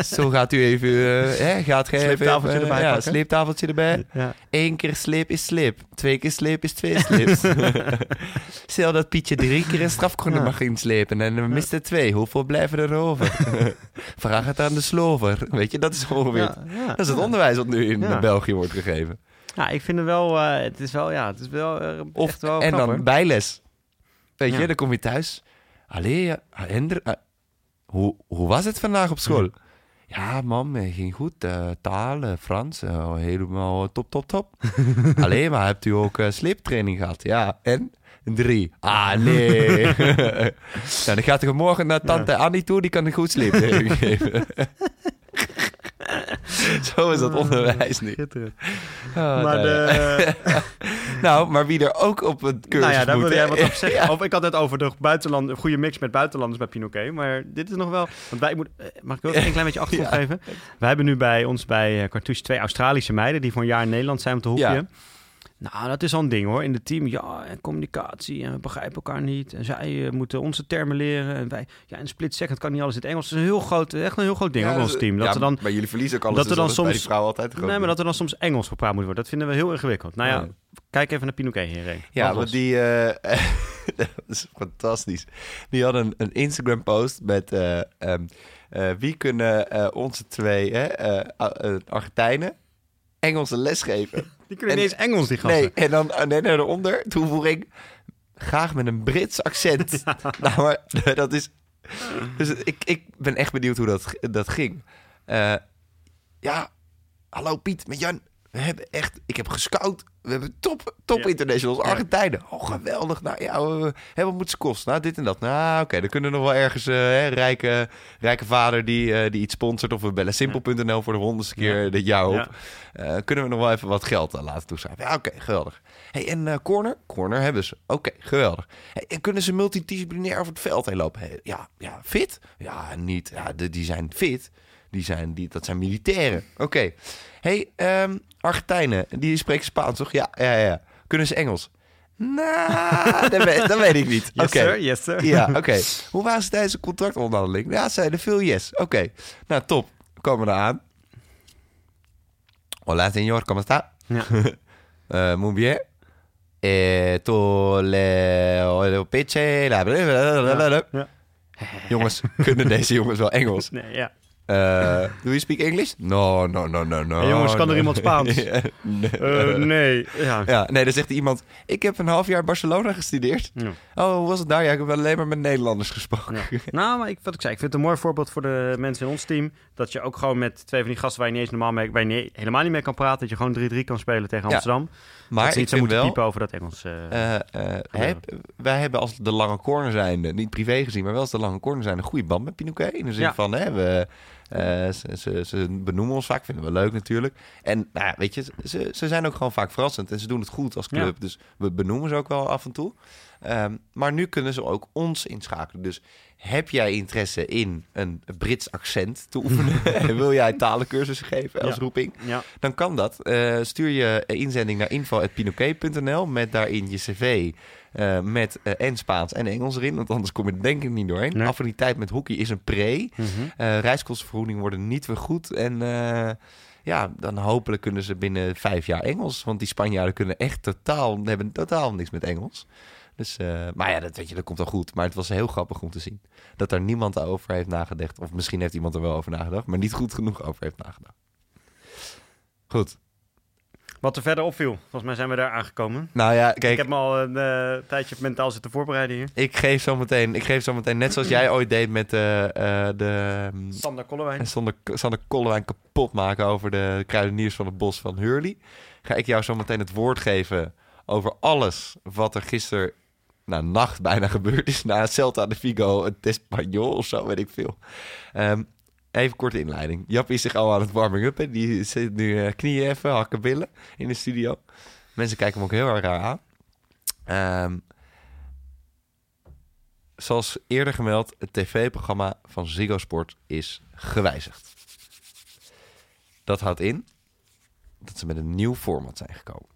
Zo gaat u even, eh, hè, gaat gij even... Sleeptafeltje eh, erbij Ja, pakken. sleeptafeltje erbij. ja. Eén keer sleep is sleep. Twee keer sleep is twee sleeps. Stel dat Pietje drie keer een strafcorner Ja. mag inslepen en we misten twee. Hoeveel blijven er over? Vraag het aan de slover. Weet je, dat is ongeveer... Ja, ja. Dat is het onderwijs wat nu in. België wordt gegeven. Ja, ik vind het wel, eh, het is wel, ja, het is wel eh, Of, echt wel en knap, dan hoor. bijles. Weet Ja. je, dan kom je thuis. Allee, Hendrik, eh, hoe, hoe was het vandaag op school? Ja, mam, ging goed. taal, eh, Frans, eh, helemaal top, top, top. Allee, maar hebt u ook eh, sleeptraining gehad? Ja, en? Drie. Ah, nee. nou, dan gaat u morgen naar tante Annie toe, die kan een goed sleeptraining geven. Zo is dat onderwijs nu. Schitterend. Oh, maar nou, ja. de, nou, maar wie er ook op het cursus nou ja, daar moet, wilde jij wat op zeggen. Of ik had het over de buitenland, een goede mix met buitenlanders bij Pinoquet. Maar dit is nog wel... Want wij moeten, eh, mag ik ook een klein beetje achtergrond geven? Wij hebben nu bij ons bij eh, Cartouche twee Australische meiden... die voor een jaar in Nederland zijn om te hoekje. Nou, dat is al een ding hoor. In het team, ja, en communicatie en we begrijpen elkaar niet. En zij eh, moeten onze termen leren. En wij, ja, in split second kan niet alles in het Engels. Het is een heel groot, echt een heel groot ding Ja, hoor, ons dat- team. Dat ja, er dan Maar jullie verliezen ook alles. dat er dus dan dat bij soms- die vrouw altijd. Nee, maar dat er dan soms Engels gepraat moet worden. Dat vinden we heel ingewikkeld. Nou ja, Ja. kijk even naar Pinoquet hierheen. Ja, want die... eh, dat is fantastisch. Die hadden een, een Instagram-post met... eh, ehm, eh, wie kunnen onze twee Argentijnen Engelse les geven? Die kunnen en- Engels, die gasten. nee, en dan uh, nee, nee, eronder toevoeging... Graag met een Brits accent. Nou, maar dat is... Dus ik, ik ben echt benieuwd hoe dat, dat ging. Eh, ja, hallo Piet, met Jan. We hebben echt... Ik heb gescout. We hebben top, top Ja. internationals. Argentijnen. Oh, geweldig. Nou ja, we, hè, wat moet ze kosten? Nou, dit en dat. Nou, oké. dan kunnen we nog wel ergens... hè, rijke, rijke vader die, eh, die iets sponsort. Of we bellen simpel.nl voor de honderdste keer Ja. dit jaar op. Eh, kunnen we nog wel even wat geld eh, laten toeschrijven? Ja, oké, geweldig. Hey, en corner? Corner hebben ze. Oké, geweldig. Hey, en kunnen ze multidisciplinair over het veld heen lopen? Hey, ja, ja, fit? Ja, niet. Ja, de- die zijn fit. Die zijn, die, dat zijn militairen. Oké. Hey, ehm, Argentijnen, die spreken Spaans, toch? Ja, ja, ja. Kunnen ze Engels? Nou, dat, weet, dat weet ik niet. Yes, sir. Yes, sir. Ja, oké. Hoe waren ze tijdens de contractonderhandeling? Ja, zeiden veel yes. Oké. Nou, top. Komen we eraan. Hola, señor. ¿Cómo está? Ja. Eh, muy bien. Eh, tu le, piche, Ja. Jongens, kunnen deze jongens wel Engels? Nee, ja. Eh, do you speak English? No, no, no, no, no. Hey, jongens, kan er iemand Spaans? nee. Eh, nee. Ja. Ja, nee, dan zegt iemand... Ik heb een half jaar Barcelona gestudeerd. Ja. Oh, hoe was het daar? Ja, ik heb alleen maar met Nederlanders gesproken. Ja. Nou, maar ik, wat ik zei, ik vind het een mooi voorbeeld voor de mensen in ons team. Dat je ook gewoon met twee van die gasten waar je niet eens normaal mee, waar je niet- helemaal niet mee kan praten. Dat je gewoon 3-3 kan spelen tegen Ja. Amsterdam. Maar dat ze ik vind moeten wel... piepen over dat Engels. eh. eh, heb- wij hebben als de lange corner zijnde, niet privé gezien, maar wel als de lange corner zijn, een goede band met Pinoquet. In de zin Ja. van, hè, we, ze, ze, ze benoemen ons vaak, vinden we leuk natuurlijk. En nou ja, weet je, ze, ze zijn ook gewoon vaak verrassend en ze doen het goed als club. Ja. Dus we benoemen ze ook wel af en toe. Ehm, maar nu kunnen ze ook ons inschakelen. Dus heb jij interesse in een Brits accent te oefenen? en wil jij talencursussen geven als Ja. roeping? ja. Dan kan dat. Eh, stuur je inzending naar info.pinoquet.nl met daarin je cv eh, met eh, en Spaans en Engels erin. Want anders kom je er denk ik niet doorheen. Nee. Affiniteit met hockey is een pre. Eh reiskostenvergoeding worden niet vergoed. En eh, ja, dan hopelijk kunnen ze binnen vijf jaar Engels. Want die Spanjaarden kunnen echt totaal, hebben totaal niks met Engels. Dus, maar ja, dat weet je, dat komt wel goed. Maar het was heel grappig om te zien dat daar niemand over heeft nagedacht. Of misschien heeft iemand er wel over nagedacht, maar niet goed genoeg over heeft nagedacht. Goed. Wat er verder opviel, volgens mij zijn we daar aangekomen. Nou ja, Ik kijk, heb me al een eh, tijdje mentaal zitten voorbereiden hier. ik geef zo meteen, ik geef zo meteen net zoals jij ooit deed met eh, de mm, Sander Kollewijn. en Sander, Sander Kollewijn kapot maken over de kruideniers van het bos van Hurley. Ga ik jou zo meteen het woord geven over alles wat er gisteren, nou nacht bijna gebeurd is. Na Celta de Vigo, het Espanyol of zo, weet ik veel. Ehm, even korte inleiding. Jap is zich al aan het warming up. Hè. Die zit nu eh, knieën even, hakken billen in de studio. Mensen kijken hem ook heel erg raar aan. Ehm, zoals eerder gemeld, het tv-programma van Ziggo Sport is gewijzigd. Dat houdt in dat ze met een nieuw format zijn gekomen.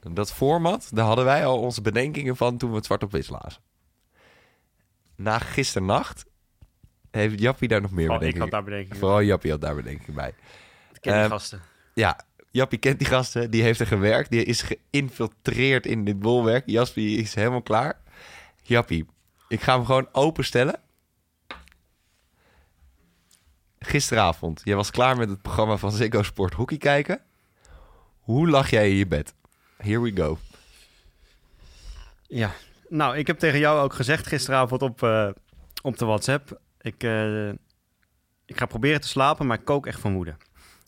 En dat format, daar hadden wij al onze bedenkingen van toen we het zwart op wit lazen. Na gisternacht heeft Jappie daar nog meer Oh, ik bedenkingen. had daar bedenkingen. Vooral Jappie had daar bedenkingen bij. Ik ken die Ehm, gasten. Ja, Jappie kent die gasten. Die heeft er gewerkt. Die is geïnfiltreerd in dit bolwerk. Jaspie is helemaal klaar. Jappie, ik ga hem gewoon openstellen. Gisteravond, jij was klaar met het programma van Ziggo Sport Hockey kijken. Hoe lag jij in je bed? Here we go. Ja, nou, ik heb tegen jou ook gezegd gisteravond op, eh, op de WhatsApp. Ik, eh, ik ga proberen te slapen, maar ik kook echt van woede.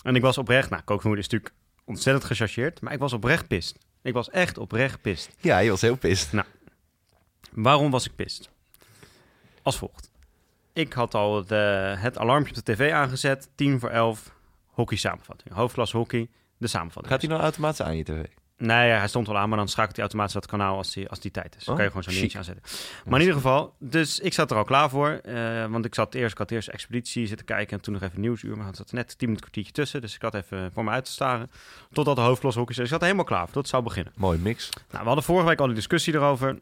En ik was oprecht, nou, kook van woede is natuurlijk ontzettend gechargeerd, maar ik was oprecht pist. Ik was echt oprecht pist. Ja, je was heel pist. Waarom was ik pist? Als volgt. Ik had al het, eh, het alarmpje op de tv aangezet, 10 voor 11, hockey samenvatting. Hoofdklasse hockey, de samenvatting. Gaat hij nou automatisch aan je tv? Nee, ja, hij stond wel aan, maar dan schakelt hij automatisch dat kanaal als die, als die tijd is. Dan Oh, kan je gewoon zo'n dingetje aanzetten. Maar in ieder geval, dus ik zat er al klaar voor. eh, want ik zat eerst, ik had eerst expeditie zitten kijken en toen nog even nieuwsuur. Maar er zat net tien minuten kwartiertje tussen. Dus ik had even voor me uit te staren. Totdat de hoofdklasse hockey Ik zat helemaal klaar voor, tot het zou beginnen. Mooi mix. Nou, we hadden vorige week al een discussie erover.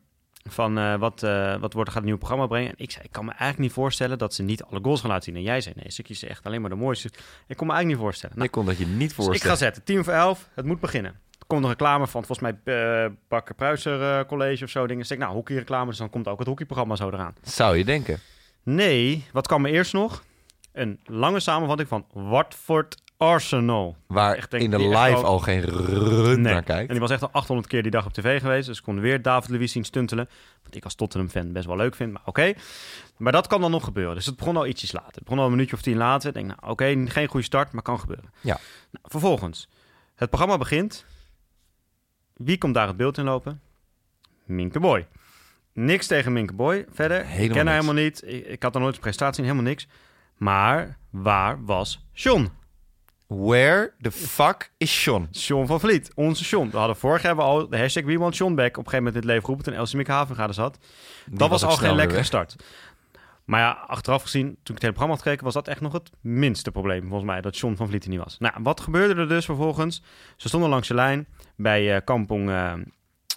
Van eh, wat, eh, wat wordt, gaat een nieuw programma brengen. En ik zei, ik kan me eigenlijk niet voorstellen dat ze niet alle goals gaan laten zien. En jij zei, nee, ze kiezen echt alleen maar de mooiste. Ik kon me eigenlijk niet voorstellen. Nou, ik kon dat je niet dus ik voorstellen. ga zetten, 10 voor 11, het moet beginnen. Komt een reclame van, volgens mij, eh Bakker Pruiser eh, College of zo. Dingen. Dus ik, nou, hockeyreclame, dus dan komt ook het hockeyprogramma zo eraan. Zou je denken. Nee, wat kwam er eerst nog? Een lange samenvatting van Watford Arsenal. Waar Echt, denk in de live al geen run Nee. naar kijkt. En die was echt al 800 keer die dag op tv geweest. Dus ik kon weer David Luiz zien stuntelen. Wat ik als Tottenham-fan best wel leuk vind, maar oké. Maar dat kan dan nog gebeuren. Dus het begon al ietsjes later. Het begon al een minuutje of tien later. Ik denk, nou oké, geen goede start, maar kan gebeuren. Ja. Nou, vervolgens, het programma begint. Wie komt daar het beeld in lopen? Minke Boy. Niks tegen Minke Boy verder. ik Helemaal ken haar niks. helemaal niet. Ik, ik had er nooit een prestatie in, helemaal niks. Maar waar was John? Where the fuck is Sean? Sean van Vliet, onze Sean. We hadden vorig jaar al de hashtag We Want Sean Back op een gegeven moment in het leven geroepen toen Elsie Havenga er zat. Die Dat was, al geen lekkere start. Maar ja, achteraf gezien, toen ik het hele programma had gekeken, was dat echt nog het minste probleem volgens mij, dat Sean van Vliet er niet was. Nou, wat gebeurde er dus vervolgens? Ze stonden langs de lijn bij eh, Kampong, eh,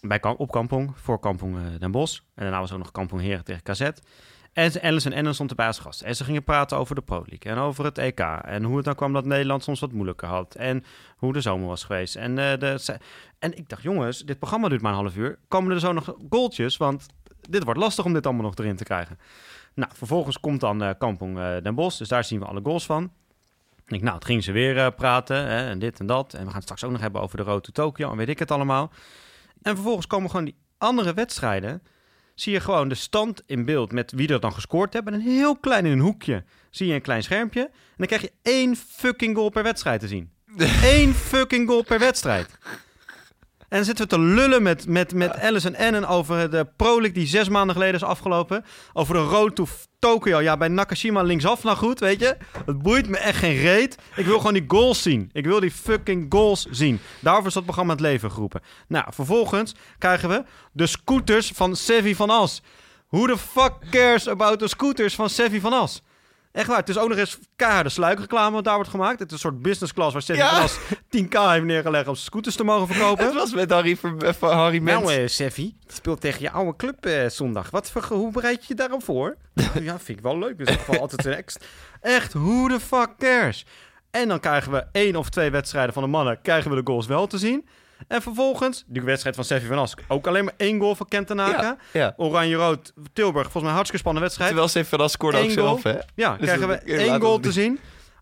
bij, op Kampong, voor Kampong eh, Den Bosch. En daarna was ook nog Kampong Heren tegen KZ. En Alice en Ennen stond erbij als gast. En ze gingen praten over de Pro League en over het EK. En hoe het dan kwam dat Nederland soms wat moeilijker had. En hoe de zomer was geweest. En, de, en ik dacht, jongens, dit programma duurt maar een half uur. Komen er zo nog goaltjes? Want dit wordt lastig om dit allemaal nog erin te krijgen. Nou, vervolgens komt dan eh Kampong eh, Den Bosch. Dus daar zien we alle goals van. Ik denk, nou, het ging ze weer eh, praten. Hè, en dit en dat. En we gaan het straks ook nog hebben over de Road to Tokyo. En weet ik het allemaal. En vervolgens komen gewoon die andere wedstrijden. Zie je gewoon de stand in beeld met wie er dan gescoord hebben. En heel klein in een hoekje zie je een klein schermpje. En dan krijg je één fucking goal per wedstrijd te zien. Eén fucking goal per wedstrijd. En dan zitten we te lullen met, met, met Alice en Ennen over de Pro die zes maanden geleden is afgelopen. Over de Road to Tokyo. Ja, bij Nakashima linksaf nou goed, weet je. Het boeit me echt geen reet. Ik wil gewoon die goals zien. Ik wil die fucking goals zien. Daarvoor is dat programma het leven geroepen. Nou, vervolgens krijgen we de scooters van Sevi van As. Who the fuck cares about the scooters van Sevi van As? Echt waar, het is ook nog eens keiharde sluikreclame wat daar wordt gemaakt. Het is een soort business class waar Sevi Ja. van As 10k heeft neergelegd om scooters te mogen verkopen. Het was met Harry, van Harry Mens. Nou, eh Seffi, die speelt tegen je oude club eh, zondag. Wat voor, hoe bereid je je daarop voor? ja, vind ik wel leuk. Dus ik val altijd een ex. Echt, who the fuck cares? En dan krijgen we één of twee wedstrijden van de mannen, krijgen we de goals wel te zien. En vervolgens, die wedstrijd van Seffi van Ask, ook alleen maar één goal van Kent Tanaka. ja, ja. Oranje-rood, Tilburg, volgens mij een hartstikke spannende wedstrijd. Terwijl Stefan van As scoorde ook zelf, hè? Ja, Dus krijgen we één goal te zien.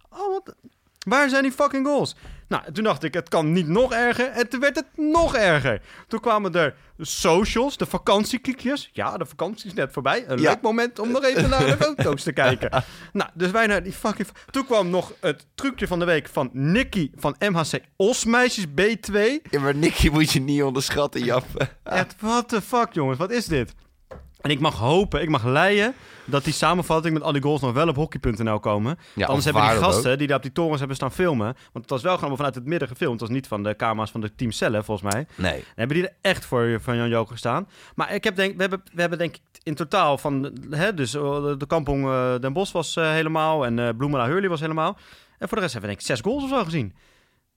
Oh, wat... Waar zijn die fucking goals? Nou, toen dacht ik, het kan niet nog erger. En toen werd het nog erger. Toen kwamen er de socials, de vakantieklikjes. Ja, de vakantie is net voorbij. Een Ja. leuk moment om nog even naar de foto's te kijken. Nou, dus wij naar die fucking... Toen kwam nog het trucje van de week van Nicky van MHC Osmeisjes B2. Ja, maar Nicky moet je niet onderschatten. Echt, what the fuck, jongens. Wat is dit? En ik mag hopen, ik mag leien dat die samenvatting met al die goals nog wel op hockey.nl komen. Ja, Anders hebben die gasten die daar op die torens hebben staan filmen. Want het was wel gewoon vanuit het midden gefilmd. Het was niet van de camera's van het team zelf, volgens mij. Nee. Dan hebben die er echt voor van Jan Joker gestaan. Maar ik heb denk, we, hebben, we hebben denk ik in totaal van... Hè, dus eh, de, de kampong eh, Den Bosch was eh, helemaal en eh Bloemela Hurley was helemaal. En voor de rest hebben we denk ik zes goals of zo gezien.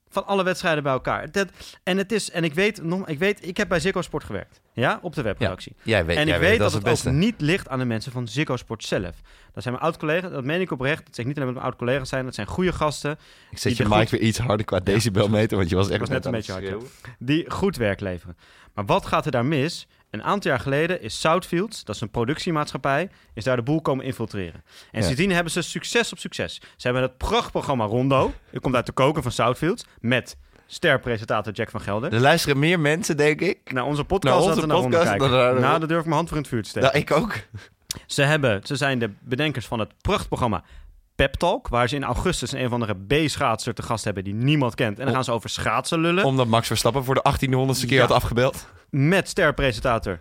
Van alle wedstrijden bij elkaar. Dat, en het is, en ik weet, nog, ik weet, ik heb bij Ziggo Sport gewerkt. Ja, op de webredactie. Jij weet, en ik weet dat, het ook niet ligt aan de mensen van Ziggo Sport zelf. Dat zijn mijn oud-collega's, dat meen ik oprecht. Dat zeg ik niet alleen met mijn oud-collega's zijn, dat zijn goede gasten Ik zet je mic weer iets harder qua decibelmeter, want je was echt was net een beetje hard, die goed werk leveren. Maar wat gaat er daar mis? Een aantal jaar geleden is Southfields, dat is een productiemaatschappij, is daar de boel komen infiltreren. En Ja. sindsdien hebben ze succes op succes. Ze hebben het prachtprogramma Rondo, dat komt uit de koken van Southfields, met sterpresentator Jack van Gelder. Er luisteren meer mensen, denk ik. Naar onze podcast Naar dat onze naar Rondo podcast kijken. dan naar de- Nou, daar durf ik mijn hand voor in het vuur te steken. Nou, ik ook. Ze, hebben, ze zijn de bedenkers van het prachtprogramma Pep Talk, waar ze in augustus een of andere B-schaatser te gast hebben die niemand kent. En dan gaan ze over schaatsen lullen Omdat Max Verstappen voor de 1800ste keer Ja. had afgebeld. met sterpresentator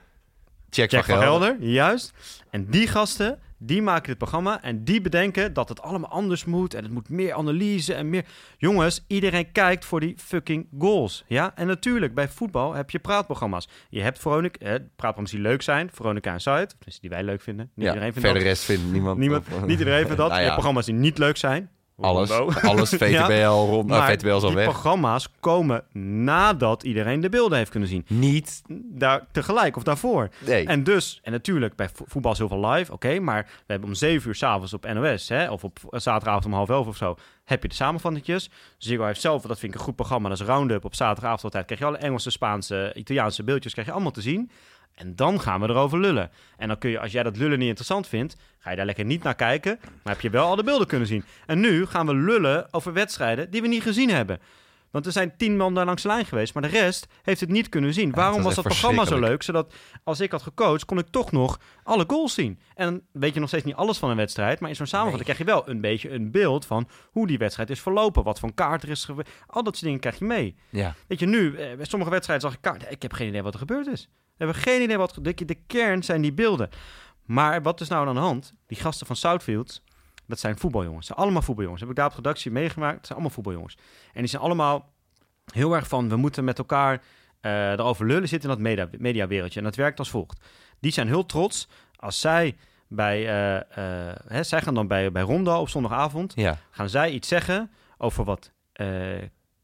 Check, Jack van. Gelder, juist. En die gasten, die maken dit programma en die bedenken dat het allemaal anders moet en het moet meer analyse en meer... Jongens, iedereen kijkt voor die fucking goals, ja? En natuurlijk, bij voetbal heb je praatprogramma's. Je hebt Veronica, eh, praatprogramma's die leuk zijn, Veronica en tenminste die wij leuk vinden. Niet Ja, iedereen vindt verder dat. rest vindt niemand. Niemand, niet iedereen vindt dat. Nou Je hebt programma's die niet leuk zijn. Alles, alles VTBL rond. Nou, Maar VTBL is al die weg. programma's komen nadat iedereen de beelden heeft kunnen zien. Niet. Daar tegelijk of daarvoor. Nee. En dus, en natuurlijk, bij vo- voetbal is heel veel live, oké, maar we hebben om 7 uur s'avonds op NOS, hè, of op zaterdagavond om half elf of zo, heb je de samenvattingjes. Ziggo heeft zelf, dat vind ik een goed programma, dat is Roundup op zaterdagavond altijd. Krijg je alle Engelse, Spaanse, Italiaanse beeldjes, krijg je allemaal te zien. En dan gaan we erover lullen. En dan kun je, als jij dat lullen niet interessant vindt, ga je daar lekker niet naar kijken, maar heb je wel al de beelden kunnen zien. En nu gaan we lullen over wedstrijden die we niet gezien hebben. Want er zijn tien man daar langs de lijn geweest, maar de rest heeft het niet kunnen zien. Waarom dat was dat programma zo leuk? Zodat als ik had gecoacht, kon ik toch nog alle goals zien. En dan weet je nog steeds niet alles van een wedstrijd, maar in zo'n samenvatting krijg je wel een beetje een beeld van hoe die wedstrijd is verlopen, wat voor kaart er is geweest. Al dat soort dingen krijg je mee. Ja. Weet je, nu, eh, bij sommige wedstrijden zag ik kaart. Ik heb geen idee wat er gebeurd is. We hebben geen idee wat... De, de kern zijn die beelden. Maar wat is nou aan de hand? Die gasten van Southfield, dat zijn voetbaljongens. Ze zijn allemaal voetbaljongens. Heb ik daar op de redactie meegemaakt. Het zijn allemaal voetbaljongens. En die zijn allemaal heel erg van... we moeten met elkaar eh, erover lullen. Zitten in dat media, mediawereldje. En dat werkt als volgt. Die zijn heel trots als zij bij... eh, eh, hè, zij gaan dan bij, bij Rondo op zondagavond Ja. gaan zij iets zeggen over wat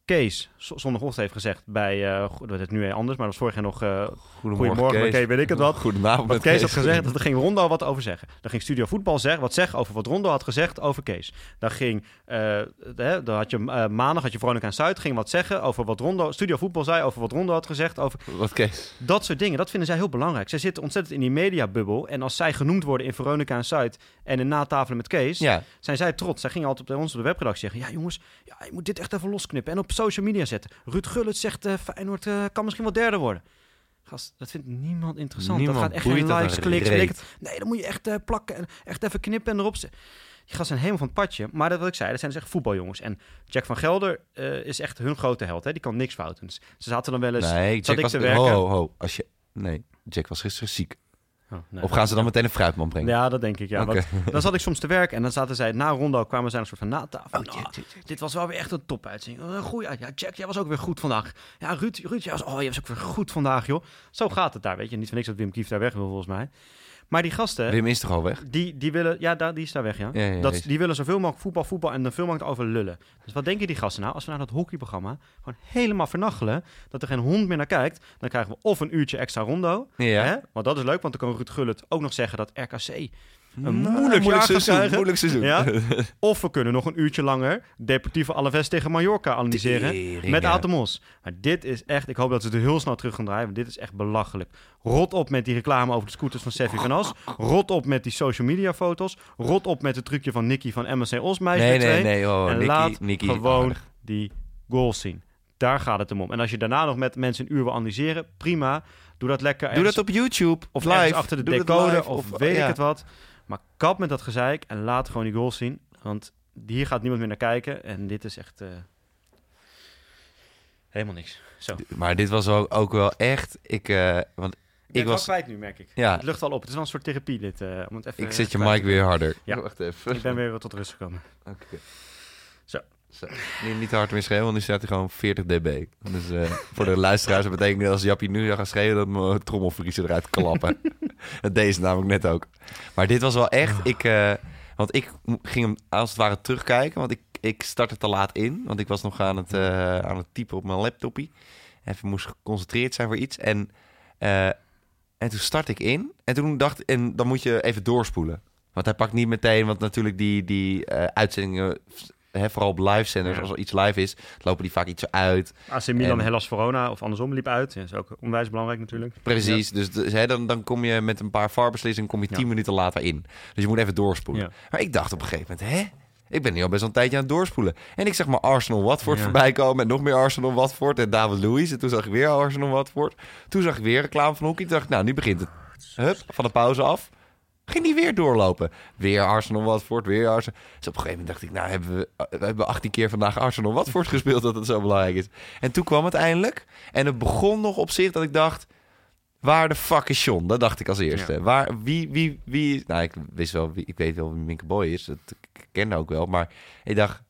Kees zondagochtend heeft gezegd bij, go- dat is nu weer anders, maar dat was vorig jaar nog, eh Goedemorgen, goedemorgen, Kees. weet ik het wat. Goedenavond, met Kees had gezegd, daar ging Rondo wat over zeggen. Dan ging Studio Voetbal zeggen, wat zeggen over wat Rondo had gezegd over Kees. Dan ging, eh, hè, dan had je maandag had je Veronica en Zuid, ging wat zeggen over wat Rondo, Studio Voetbal zei over wat Rondo had gezegd over Wat Kees? dat soort dingen. Dat vinden zij heel belangrijk. Zij zitten ontzettend in die mediabubbel en als zij genoemd worden in Veronica en Zuid en in natafelen met Kees, Ja, zijn zij trots. Zij gingen altijd bij ons op de webredactie zeggen, ja jongens, ja, je moet dit echt even losknippen en op social media zetten. Ruud Gullit zegt, eh Feyenoord eh, kan misschien wel derde worden. Gast, dat vindt niemand interessant. Niemand dat gaat echt geen likes, kliks. Nee, dan moet je echt eh, plakken en echt even knippen en erop zetten. Die gasten zijn helemaal van het padje. Maar dat wat ik zei, dat zijn dus echt voetbaljongens. En Jack van Gelder is echt hun grote held. Hè? Die kan niks fouten. Dus ze zaten dan wel eens... nee, Jack ik was... te Ho, ho, ho. Als je... Nee, Jack was gisteren ziek. Oh, nee. Of gaan ze dan meteen een fruitman brengen? Ja, dat denk ik. Ja. Want dan zat ik soms te werken en dan zaten zij na Rondo kwamen zij een soort van natafel. Oh, Nou, Jack. dit was wel weer echt een topuitzending. Een goeie uit. Ja, Jack, jij was ook weer goed vandaag. Ja, Ruud, Ruud jij was, oh, jij was ook weer goed vandaag, joh. Zo gaat het daar, weet je. Niet van niks dat Wim Kief daar weg wil, volgens mij. Maar die gasten, Wim is toch al weg? die, die willen... Ja, daar, die is daar weg, ja. Ja, ja, dat, die willen zoveel mogelijk voetbal, voetbal en er veel mogelijk over lullen. Dus wat denken die gasten nou? Als we naar dat hockeyprogramma gewoon helemaal vernachelen, dat er geen hond meer naar kijkt, dan krijgen we of een uurtje extra rondo. Ja. Hè? Want dat is leuk, want dan kan Ruud Gullit ook nog zeggen dat RKC Nou, moeilijk gaat seizoen. krijgen. Moeilijk seizoen. Ja? Of we kunnen nog een uurtje langer Deportivo Alaves tegen Mallorca analyseren. Tering, Met ja. Atemos. Maar dit is echt... Ik hoop dat ze het heel snel terug gaan draaien. Want dit is echt belachelijk. Rot op met die reclame over de scooters van Seffi van As. Rot op met die social media foto's. Rot op met het trucje van Nicky van MSC Osmeijs. Nee, nee, nee. Oh, en Nicky, laat Nicky gewoon aardig. die goals zien. Daar gaat het hem om. En als je daarna nog met mensen een uur wil analyseren, prima. Doe dat lekker. Doe dat op YouTube. of live. achter de Doe decoder live, of, weet ja. ik het wat. Maar kap met dat gezeik en laat gewoon die goals zien. Want hier gaat niemand meer naar kijken. En dit is echt... eh, helemaal niks. Zo. Maar dit was ook, ook wel echt... Ik, eh, want Ik ik was... kwijt nu, merk ik. Ja. Het lucht al op. Het is wel een soort therapie dit. eh, om het even Ik zet je mic weer harder. Ja. Wacht even. Ik ben weer tot rust gekomen. Oké. Zo. Niet, niet te hard meer schreeuwen, want nu staat hij gewoon 40 dB. Dus eh, voor de luisteraars, dat betekent dat als Jappie nu zou gaan schreeuwen, dat mijn trommelvriezen eruit klappen. dat deed ze namelijk net ook. Maar dit was wel echt, ik, eh, want ik ging hem als het ware terugkijken, want ik, ik startte te laat in, want ik was nog aan het, eh, aan het typen op mijn laptopie. Even moest geconcentreerd zijn voor iets. En, en toen start ik in, en toen dacht en dan moet je even doorspoelen. Want hij pakt niet meteen, want natuurlijk die, die uitzendingen, hè, vooral op live zenders, Ja. als er iets live is, lopen die vaak iets uit. AC Milan, En- Hellas Verona of andersom liep uit. Ja, is ook onwijs belangrijk natuurlijk. Precies, dus, dus hè, dan, dan kom je met een paar VAR-beslissingen kom je. 10 minuten later in. Dus je moet even doorspoelen. Maar ik dacht op een gegeven moment, hè? Ik ben nu al best wel een tijdje aan het doorspoelen. En ik zeg maar Arsenal Watford Ja. voorbij komen. En nog meer Arsenal Watford. En David Luiz. En toen zag ik weer Arsenal Watford. Toen zag ik weer reclame van hockey. Toen dacht ik, nou, nu begint het. Hup, van de pauze af. Ging die weer doorlopen. Weer Arsenal Watford, weer Arsenal. Dus op een gegeven moment dacht ik, nou, hebben we, we hebben 18 keer vandaag Arsenal Watford gespeeld dat het zo belangrijk is. En toen kwam het eindelijk. En het begon nog op zich dat ik dacht, waar de fuck is John? Dat dacht ik als eerste. Ja. Waar, wie, wie, wie, nou, ik wist wel, wie, ik weet wel wie Minke Boy is. Dat ik ken ook wel. Maar ik dacht,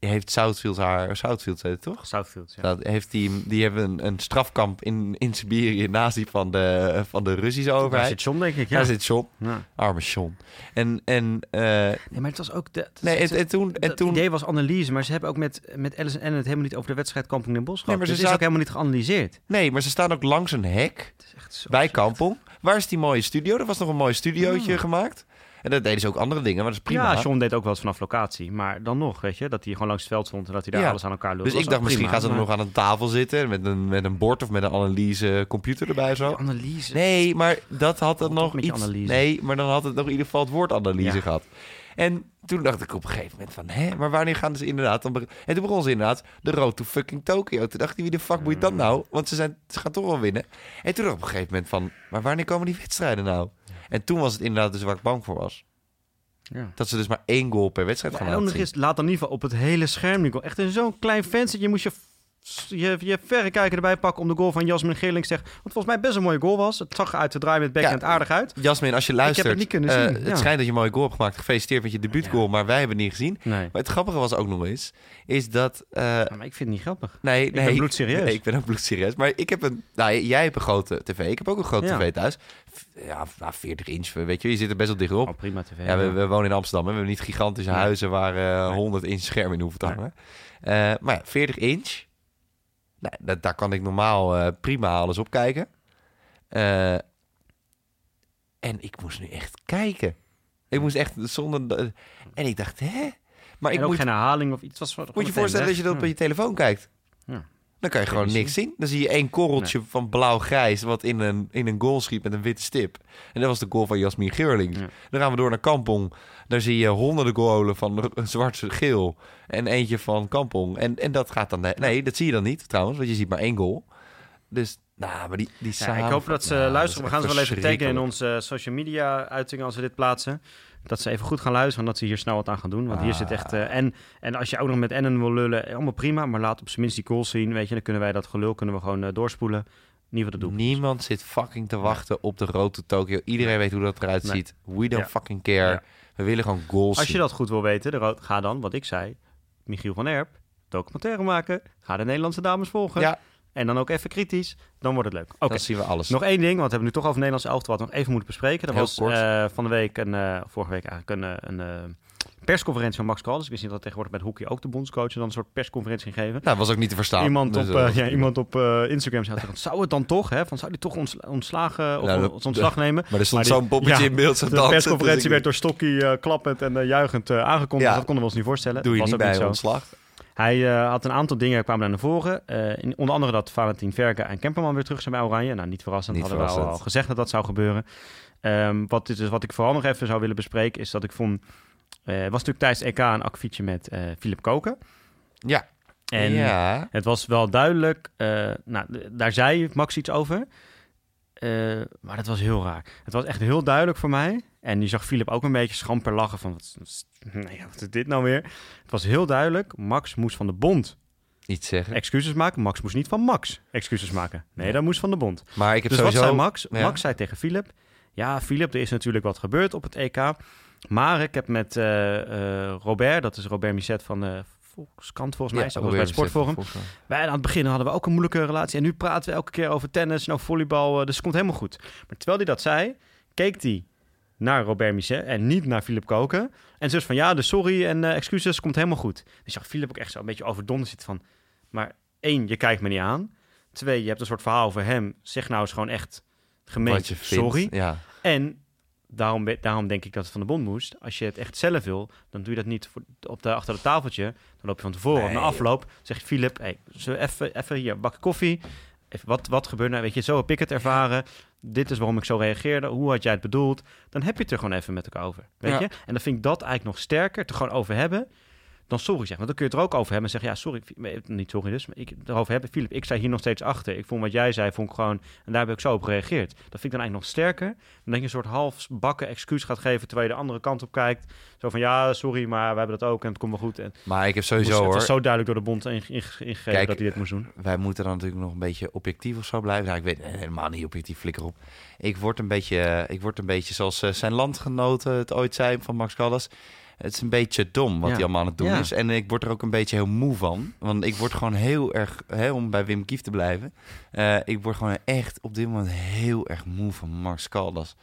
heeft Southfield haar, Southfield zei het toch? Southfield, ja. Dat heeft die, die hebben een, een strafkamp in, in Siberië naast die van de, van de Russische Daar overheid. zit John, denk ik. Ja. Daar zit John. Ja. Arme John. En, en, eh, Nee, maar het was ook... De, het- nee, en, het- en toen... En het toen idee was analyse, maar ze hebben ook met, met Alice en het helemaal niet over de wedstrijd Kampong Den Bosch gehad. maar dus ze het is ook helemaal niet geanalyseerd. nee, maar ze staan ook langs een hek Het is echt zo bij. Kampong. Waar is die mooie studio? Er was nog een mooi studiootje Oh. gemaakt. En dat deden ze ook andere dingen, maar dat is prima. Ja, John deed ook wel eens vanaf locatie. Maar dan nog, weet je, dat hij gewoon langs het veld stond en dat hij daar Ja. alles aan elkaar lulde. dus ik dacht, misschien gaan ze er nog aan een tafel zitten met een, met een bord of met een analyse computer erbij zo. Analyse. Nee, maar dat had het nog iets... analyse. Nee, maar dan had het nog in ieder geval het woord analyse Ja. gehad. En toen dacht ik op een gegeven moment van... Hé, maar wanneer gaan ze inderdaad... Dan en toen begon ze inderdaad de road to fucking Tokyo. Toen dacht ik, wie de fuck moet dat nou? Want ze, zijn, ze gaan toch wel winnen. En toen dacht ik op een gegeven moment van... Maar wanneer komen die wedstrijden nou? En toen was het inderdaad dus waar ik bang voor was. Ja. Dat ze dus maar één goal per wedstrijd Ja, gaan en ook nog zien. eens, laat dan in ieder geval op het hele scherm nu. Echt in zo'n klein venstertje moest je je, je verrekijker erbij pakken om de goal van Jasmin Geerling te zeggen. Wat volgens mij best een mooie goal was. Het zag eruit te draaien met backhand Ja. aardig uit. Jasmin, als je luistert, het niet kunnen eh, zien, het ja. schijnt dat je een mooie goal hebt gemaakt. Gefeliciteerd met je debuutgoal, maar wij hebben het niet gezien. Nee. Maar het grappige was ook nog eens, is dat... eh, Maar ik vind het niet grappig. nee, Ik nee, ben bloedserieus. Nee, ik ben ook bloedserieus. Maar ik heb een... Nou, jij hebt een grote tv. Ik heb ook een grote Ja. tv thuis. Ja, nou, 40 inch, weet je. Je zit er best wel dichtop. Oh, prima tv. Ja, we, we wonen in Amsterdam. Hè. We hebben niet gigantische huizen waar eh, Nee. 100 inch schermen in hoeven te hangen. Eh, maar ja, 40 inch. Nou, dat, daar kan ik normaal eh, prima alles op kijken. Eh, en ik moest nu echt kijken. Ik moest echt zonder... de- En ik dacht, hè? Maar ik en ook moet, geen herhaling of iets. Was moet je voorstellen dat je dat op je telefoon kijkt. Ja. Dan kan je gewoon niks zien. Dan zie je één korreltje van blauw-grijs... wat in een, in een goal schiet met een witte stip. En dat was de goal van Jasmin Geurlings. Ja. Dan gaan we door naar Kampong. Daar zie je honderden goalen van zwart-geel. En eentje van Kampong. En, en dat gaat dan... Nee, dat zie je dan niet trouwens. Want je ziet maar één goal. Dus, nou, maar die, die Ja, ik hoop dat ze Ja, luisteren. We gaan ze wel even taggen in onze social media uitingen als we dit plaatsen. Dat ze even goed gaan luisteren en dat ze hier snel wat aan gaan doen. Want hier zit echt... eh, en, en als je ook nog met Ennen wil lullen, eh, allemaal prima. Maar laat op zijn minst die goals zien. Weet je, dan kunnen wij dat gelul kunnen we gewoon eh, doorspoelen. Niet wat het doet. Niemand zit fucking te wachten op de road to Tokyo. Iedereen weet hoe dat eruit Nee. ziet. We don't Ja. fucking care. Ja. We willen gewoon goals Als je zien. dat goed wil weten, de rood- ga dan, wat ik zei, Michiel van Erp, documentaire maken. Ga de Nederlandse dames volgen. Ja, En dan ook even kritisch. Dan wordt het leuk. Oké. dan zien we alles. Nog één ding, want we hebben nu toch over Nederlands elftal wat we nog even moeten bespreken. Er Heel was kort. eh, van de week, een, eh, vorige week eigenlijk, een, eh, een persconferentie van Max Caldas. Ik wist niet dat tegenwoordig met hockey ook de bondscoach dan een soort persconferentie ging geven. Nou, was ook niet te verstaan. Iemand, Dus, op, ja, iemand op Instagram zei zou het dan toch, hè? Van, zou die toch ontsla- ontslagen of Nou, dat- ons ontslag nemen? Maar er stond zo'n poppetje ja, in beeld. De dansen, persconferentie dus werd door Stokkie eh, klappend en juichend aangekondigd. Ja. Dat konden we ons niet voorstellen. Doe je was niet ook bij niet zo. ontslag. Hij eh, had een aantal dingen kwamen daar naar voren. Eh, onder andere dat Valentin Verga en Kemperman weer terug zijn bij Oranje. Nou, niet verrassend. Niet hadden we al, gezegd dat dat zou gebeuren. Ehm, wat, is, wat ik vooral nog even zou willen bespreken is dat ik vond... eh, was natuurlijk tijdens EK een akkefietje met Philip Koken. Ja. En ja. het was wel duidelijk... nou, daar zei Max iets over. Maar dat was heel raar. Het was echt heel duidelijk voor mij. En je zag Philip ook een beetje schamper lachen van... Wat, wat- nee, wat is dit nou weer? Het was heel duidelijk. Max moest van de bond Iets zeggen. excuses maken. Max moest niet van Max excuses maken. Nee, dat moest van de bond. Maar ik heb Dus sowieso... wat zei Max? Ja. Max zei tegen Philip... Ja, Philip, er is natuurlijk wat gebeurd op het EK. Maar ik heb met eh, eh, Robert, dat is Robert Misset van de Volkskrant volgens mij, Ja, ja, bij het Sportforum. Wij aan het begin hadden we ook een moeilijke relatie. En nu praten we elke keer over tennis en over volleybal. eh, Dus het komt helemaal goed. Maar terwijl hij dat zei, keek hij naar Robert Misset en niet naar Philip Koken. En dus van ja, dus sorry en eh, excuses, komt helemaal goed. Dus zag Philip ook echt zo een beetje overdonderd zitten van... Maar één, je kijkt me niet aan. Twee, je hebt een soort verhaal over hem. Zeg nou eens gewoon echt vindt. sorry. Ja. En daarom, daarom denk ik dat het van de bond moest. Als je het echt zelf wil, dan doe je dat niet voor, op de, achter het tafeltje. Dan loop je van tevoren Nee, na afloop. zeg je, Filip, hey, zullen we even, even hier, bakje koffie. Even, wat, wat gebeurt nou? Weet je, zo heb ik het ervaren. Dit is waarom ik zo reageerde. Hoe had jij het bedoeld? Dan heb je het er gewoon even met elkaar over. Weet Ja. je? En dan vind ik dat eigenlijk nog sterker, te gewoon over hebben dan sorry zeggen. Want dan kun je het er ook over hebben en zeggen, ja, sorry, niet sorry dus, maar ik erover hebben. Filip, ik sta hier nog steeds achter. Ik vond wat jij zei, vond ik gewoon, en daar heb ik zo op gereageerd. Dat vind ik dan eigenlijk nog sterker, dan dat je een soort half bakken excuus gaat geven, terwijl je de andere kant op kijkt. Zo van, ja, sorry, maar we hebben dat ook en het komt wel goed. En Maar ik heb moest- sowieso het was zo duidelijk door de bond inge- inge- ingegeven dat hij dit moest doen. wij moeten dan natuurlijk nog een beetje objectief of zo blijven. Nou, ik weet helemaal niet objectief, flikker op. Ik word een beetje, ik word een beetje zoals eh, zijn landgenoten het ooit zei van Max Callas. Het is een beetje dom wat Ja. hij allemaal aan het doen Ja. is. En ik word er ook een beetje heel moe van. Want ik word gewoon heel erg, hè, om bij Wim Kief te blijven. eh, ik word gewoon echt op dit moment heel erg moe van Max Caldas.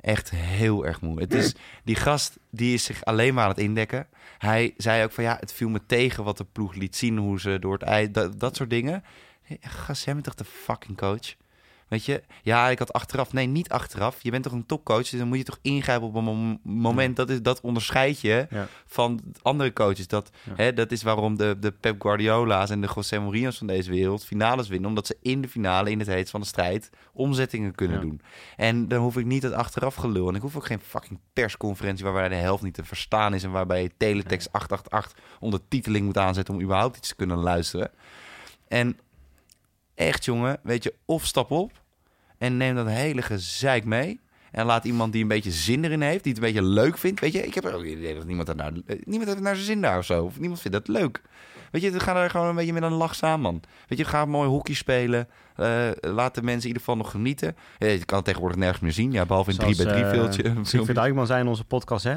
Echt heel erg moe. Het is, die gast die is zich alleen maar aan het indekken. Hij zei ook van ja, het viel me tegen wat de ploeg liet zien, hoe ze door het ei, dat, dat soort dingen. Gast, jij bent toch de fucking coach? Weet je, ja, ik had achteraf. Nee, niet achteraf. Je bent toch een topcoach, dus dan moet je toch ingrijpen op een mom- moment. Dat, is, dat onderscheid je Ja. van andere coaches. Dat, Ja. hè, dat is waarom de, de Pep Guardiola's en de José Mourinho's van deze wereld finales winnen. Omdat ze in de finale, in het heet van de strijd, omzettingen kunnen Ja. doen. En dan hoef ik niet het achteraf gelul. En ik hoef ook geen fucking persconferentie waarbij de helft niet te verstaan is. En waarbij je teletext 888 ondertiteling moet aanzetten om überhaupt iets te kunnen luisteren. En echt jongen, weet je, of stap op en neem dat hele gezeik mee. En laat iemand die een beetje zin erin heeft, die het een beetje leuk vindt. Weet je, ik heb ook idee dat niemand, er naar, niemand heeft naar zijn zin daar of zo. Of niemand vindt dat leuk. Weet je, we gaan er gewoon een beetje met een lach samen, man. Weet je, ga mooi hockey spelen. Eh, laat de mensen in ieder geval nog genieten. Je kan het tegenwoordig nergens meer zien. Ja, behalve in 3 bij 3 Zoals, filmpje. eh, filmpjes. Siegfried Dijkman zei in onze podcast, hè?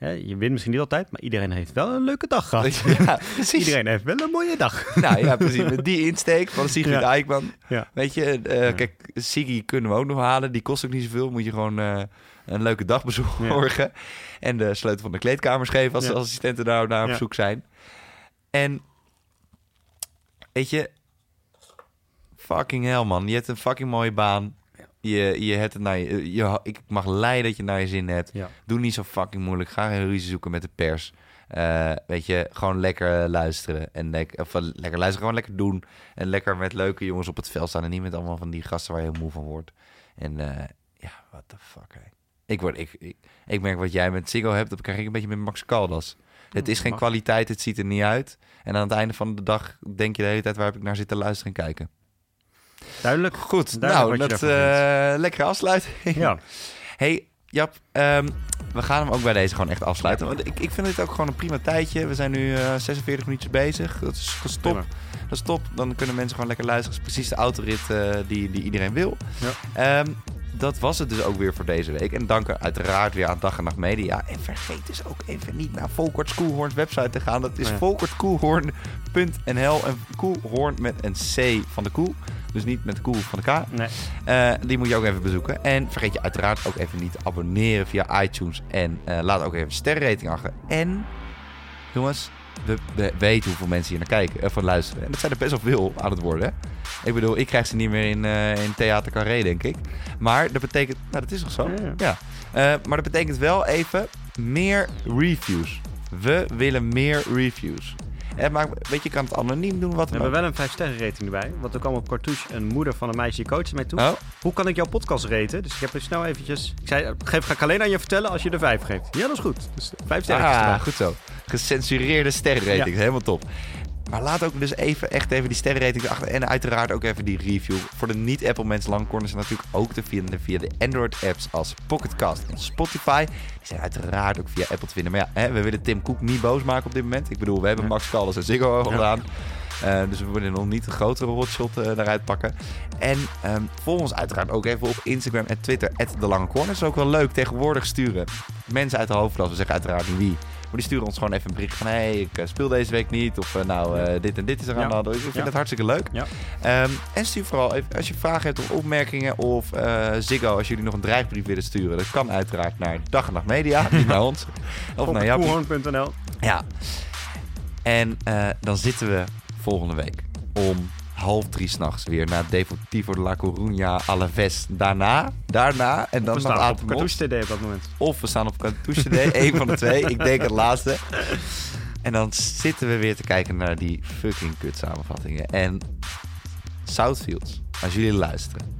Hè, Je wint misschien niet altijd, maar iedereen heeft wel een leuke dag gehad. Ja, precies. Iedereen heeft wel een mooie dag. Nou ja, precies. Met die insteek van Sigrid Ja. Eikman. Ja. Weet je, eh, kijk, Siggy kunnen we ook nog halen. Die kost ook niet zoveel. Moet je gewoon eh, een leuke dag bezorgen. En de sleutel van de kleedkamers geven als de assistenten daar naar op zoek zijn. En weet je, fucking hell man. Je hebt een fucking mooie baan. Je, je hebt het naar je, je, ik mag leiden dat je naar je zin hebt. Ja. Doe niet zo fucking moeilijk. Ga geen ruzie zoeken met de pers. Eh, weet je, gewoon lekker luisteren. En of, eh, lekker luisteren, gewoon lekker doen. En lekker met leuke jongens op het veld staan. En niet met allemaal van die gasten waar je heel moe van wordt. En eh, ja, what the fuck, hè. Ik, word, ik, ik, ik merk wat jij met Ziggo hebt, dat krijg ik een beetje met Max Caldas. Het is geen kwaliteit, het ziet er niet uit. En aan het einde van de dag denk je de hele tijd... waar heb ik naar zitten luisteren en kijken. Duidelijk. Goed, Duidelijk nou, dat eh lekkere afsluiting. Ja. Hey, Jap, ehm, we gaan hem ook bij deze gewoon echt afsluiten. Want ik, ik vind dit ook gewoon een prima tijdje. We zijn nu eh 46 minuutjes bezig. Dat is gestopt. Prima. Dat is top. Dan kunnen mensen gewoon lekker luisteren. Dat is precies de autorit eh, die, die iedereen wil. Ja. Ehm, dat was het dus ook weer voor deze week. En dank uiteraard weer aan Dag en Nacht Media. En vergeet dus ook even niet naar Volkert Schoolhorns website te gaan. Dat is Oh ja. volkertkoelhoorn.nl. En Koelhoorn met een C van de koel. Dus niet met de koel van de K. Nee. Eh, die moet je ook even bezoeken. En vergeet je uiteraard ook even niet te abonneren via iTunes. En eh, laat ook even een sterrenrating achter. En jongens, we, we weten hoeveel mensen hier naar kijken, of van luisteren. En dat zijn er best wel veel aan het worden. hè. Ik bedoel, ik krijg ze niet meer in, eh in Theater Carré, denk ik. Maar dat betekent... Nou, dat is toch zo? Ja, ja. Ja. Eh, maar dat betekent wel even meer reviews. We willen meer reviews. Maar, weet je, je kan het anoniem doen, wat We hebben wel een 5 sterren rating erbij. Want er kwam op Cartouche een moeder van een meisje die coachte mij toe. Oh, Hoe kan ik jouw podcast raten? Dus ik heb er snel eventjes... Ik zei, geef, ga ik alleen aan je vertellen als je er 5 geeft. Ja, dat is goed. Dus 5 sterren. Ah, goed zo. Gecensureerde sterrenrating, Ja. helemaal top. Maar laat ook dus even, echt even die sterrenrating erachter. En uiteraard ook even die review. Voor de niet-Apple mensen, Langcorn is natuurlijk ook te vinden via de Android-apps als Pocketcast en Spotify. Die zijn uiteraard ook via Apple te vinden. Maar ja, hè, we willen Tim Cook niet boos maken op dit moment. Ik bedoel, we hebben Ja. Max Callas en Ziggo al Ja. gedaan. Eh, dus we willen nog niet een grotere hotshot eh daaruit pakken. En ehm, volg ons uiteraard ook even op Instagram en Twitter. De Lange Corner. Dat is ook wel leuk. Tegenwoordig sturen mensen uit de hoofdklas. We zeggen uiteraard niet wie. Maar die sturen ons gewoon even een bericht van... Hé, hey, ik eh, speel deze week niet. Of eh, nou, eh, dit en dit is er aan de hand. Ik vind Ja. het hartstikke leuk. Ja. Ehm, en stuur vooral even, als je vragen hebt of opmerkingen... of Ziggo, als jullie nog een dreigbrief willen sturen... dat kan uiteraard naar Dag en Nacht Media. niet naar ons. Of naar. Koelhoorn.nl. Ja. En dan zitten we volgende week om half drie s'nachts weer naar Deportivo de La Coruña, Alaves. Daarna, daarna en dan We nog staan op. Cartouche TD op dat moment. Of we staan op Cartouche D, één van de twee. Ik denk het laatste. En dan zitten we weer te kijken naar die fucking kut samenvattingen. En Southfields, als jullie luisteren.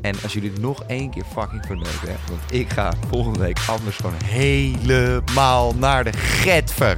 En als jullie het nog één keer fucking verneuken, want ik ga volgende week anders gewoon helemaal naar de Getver.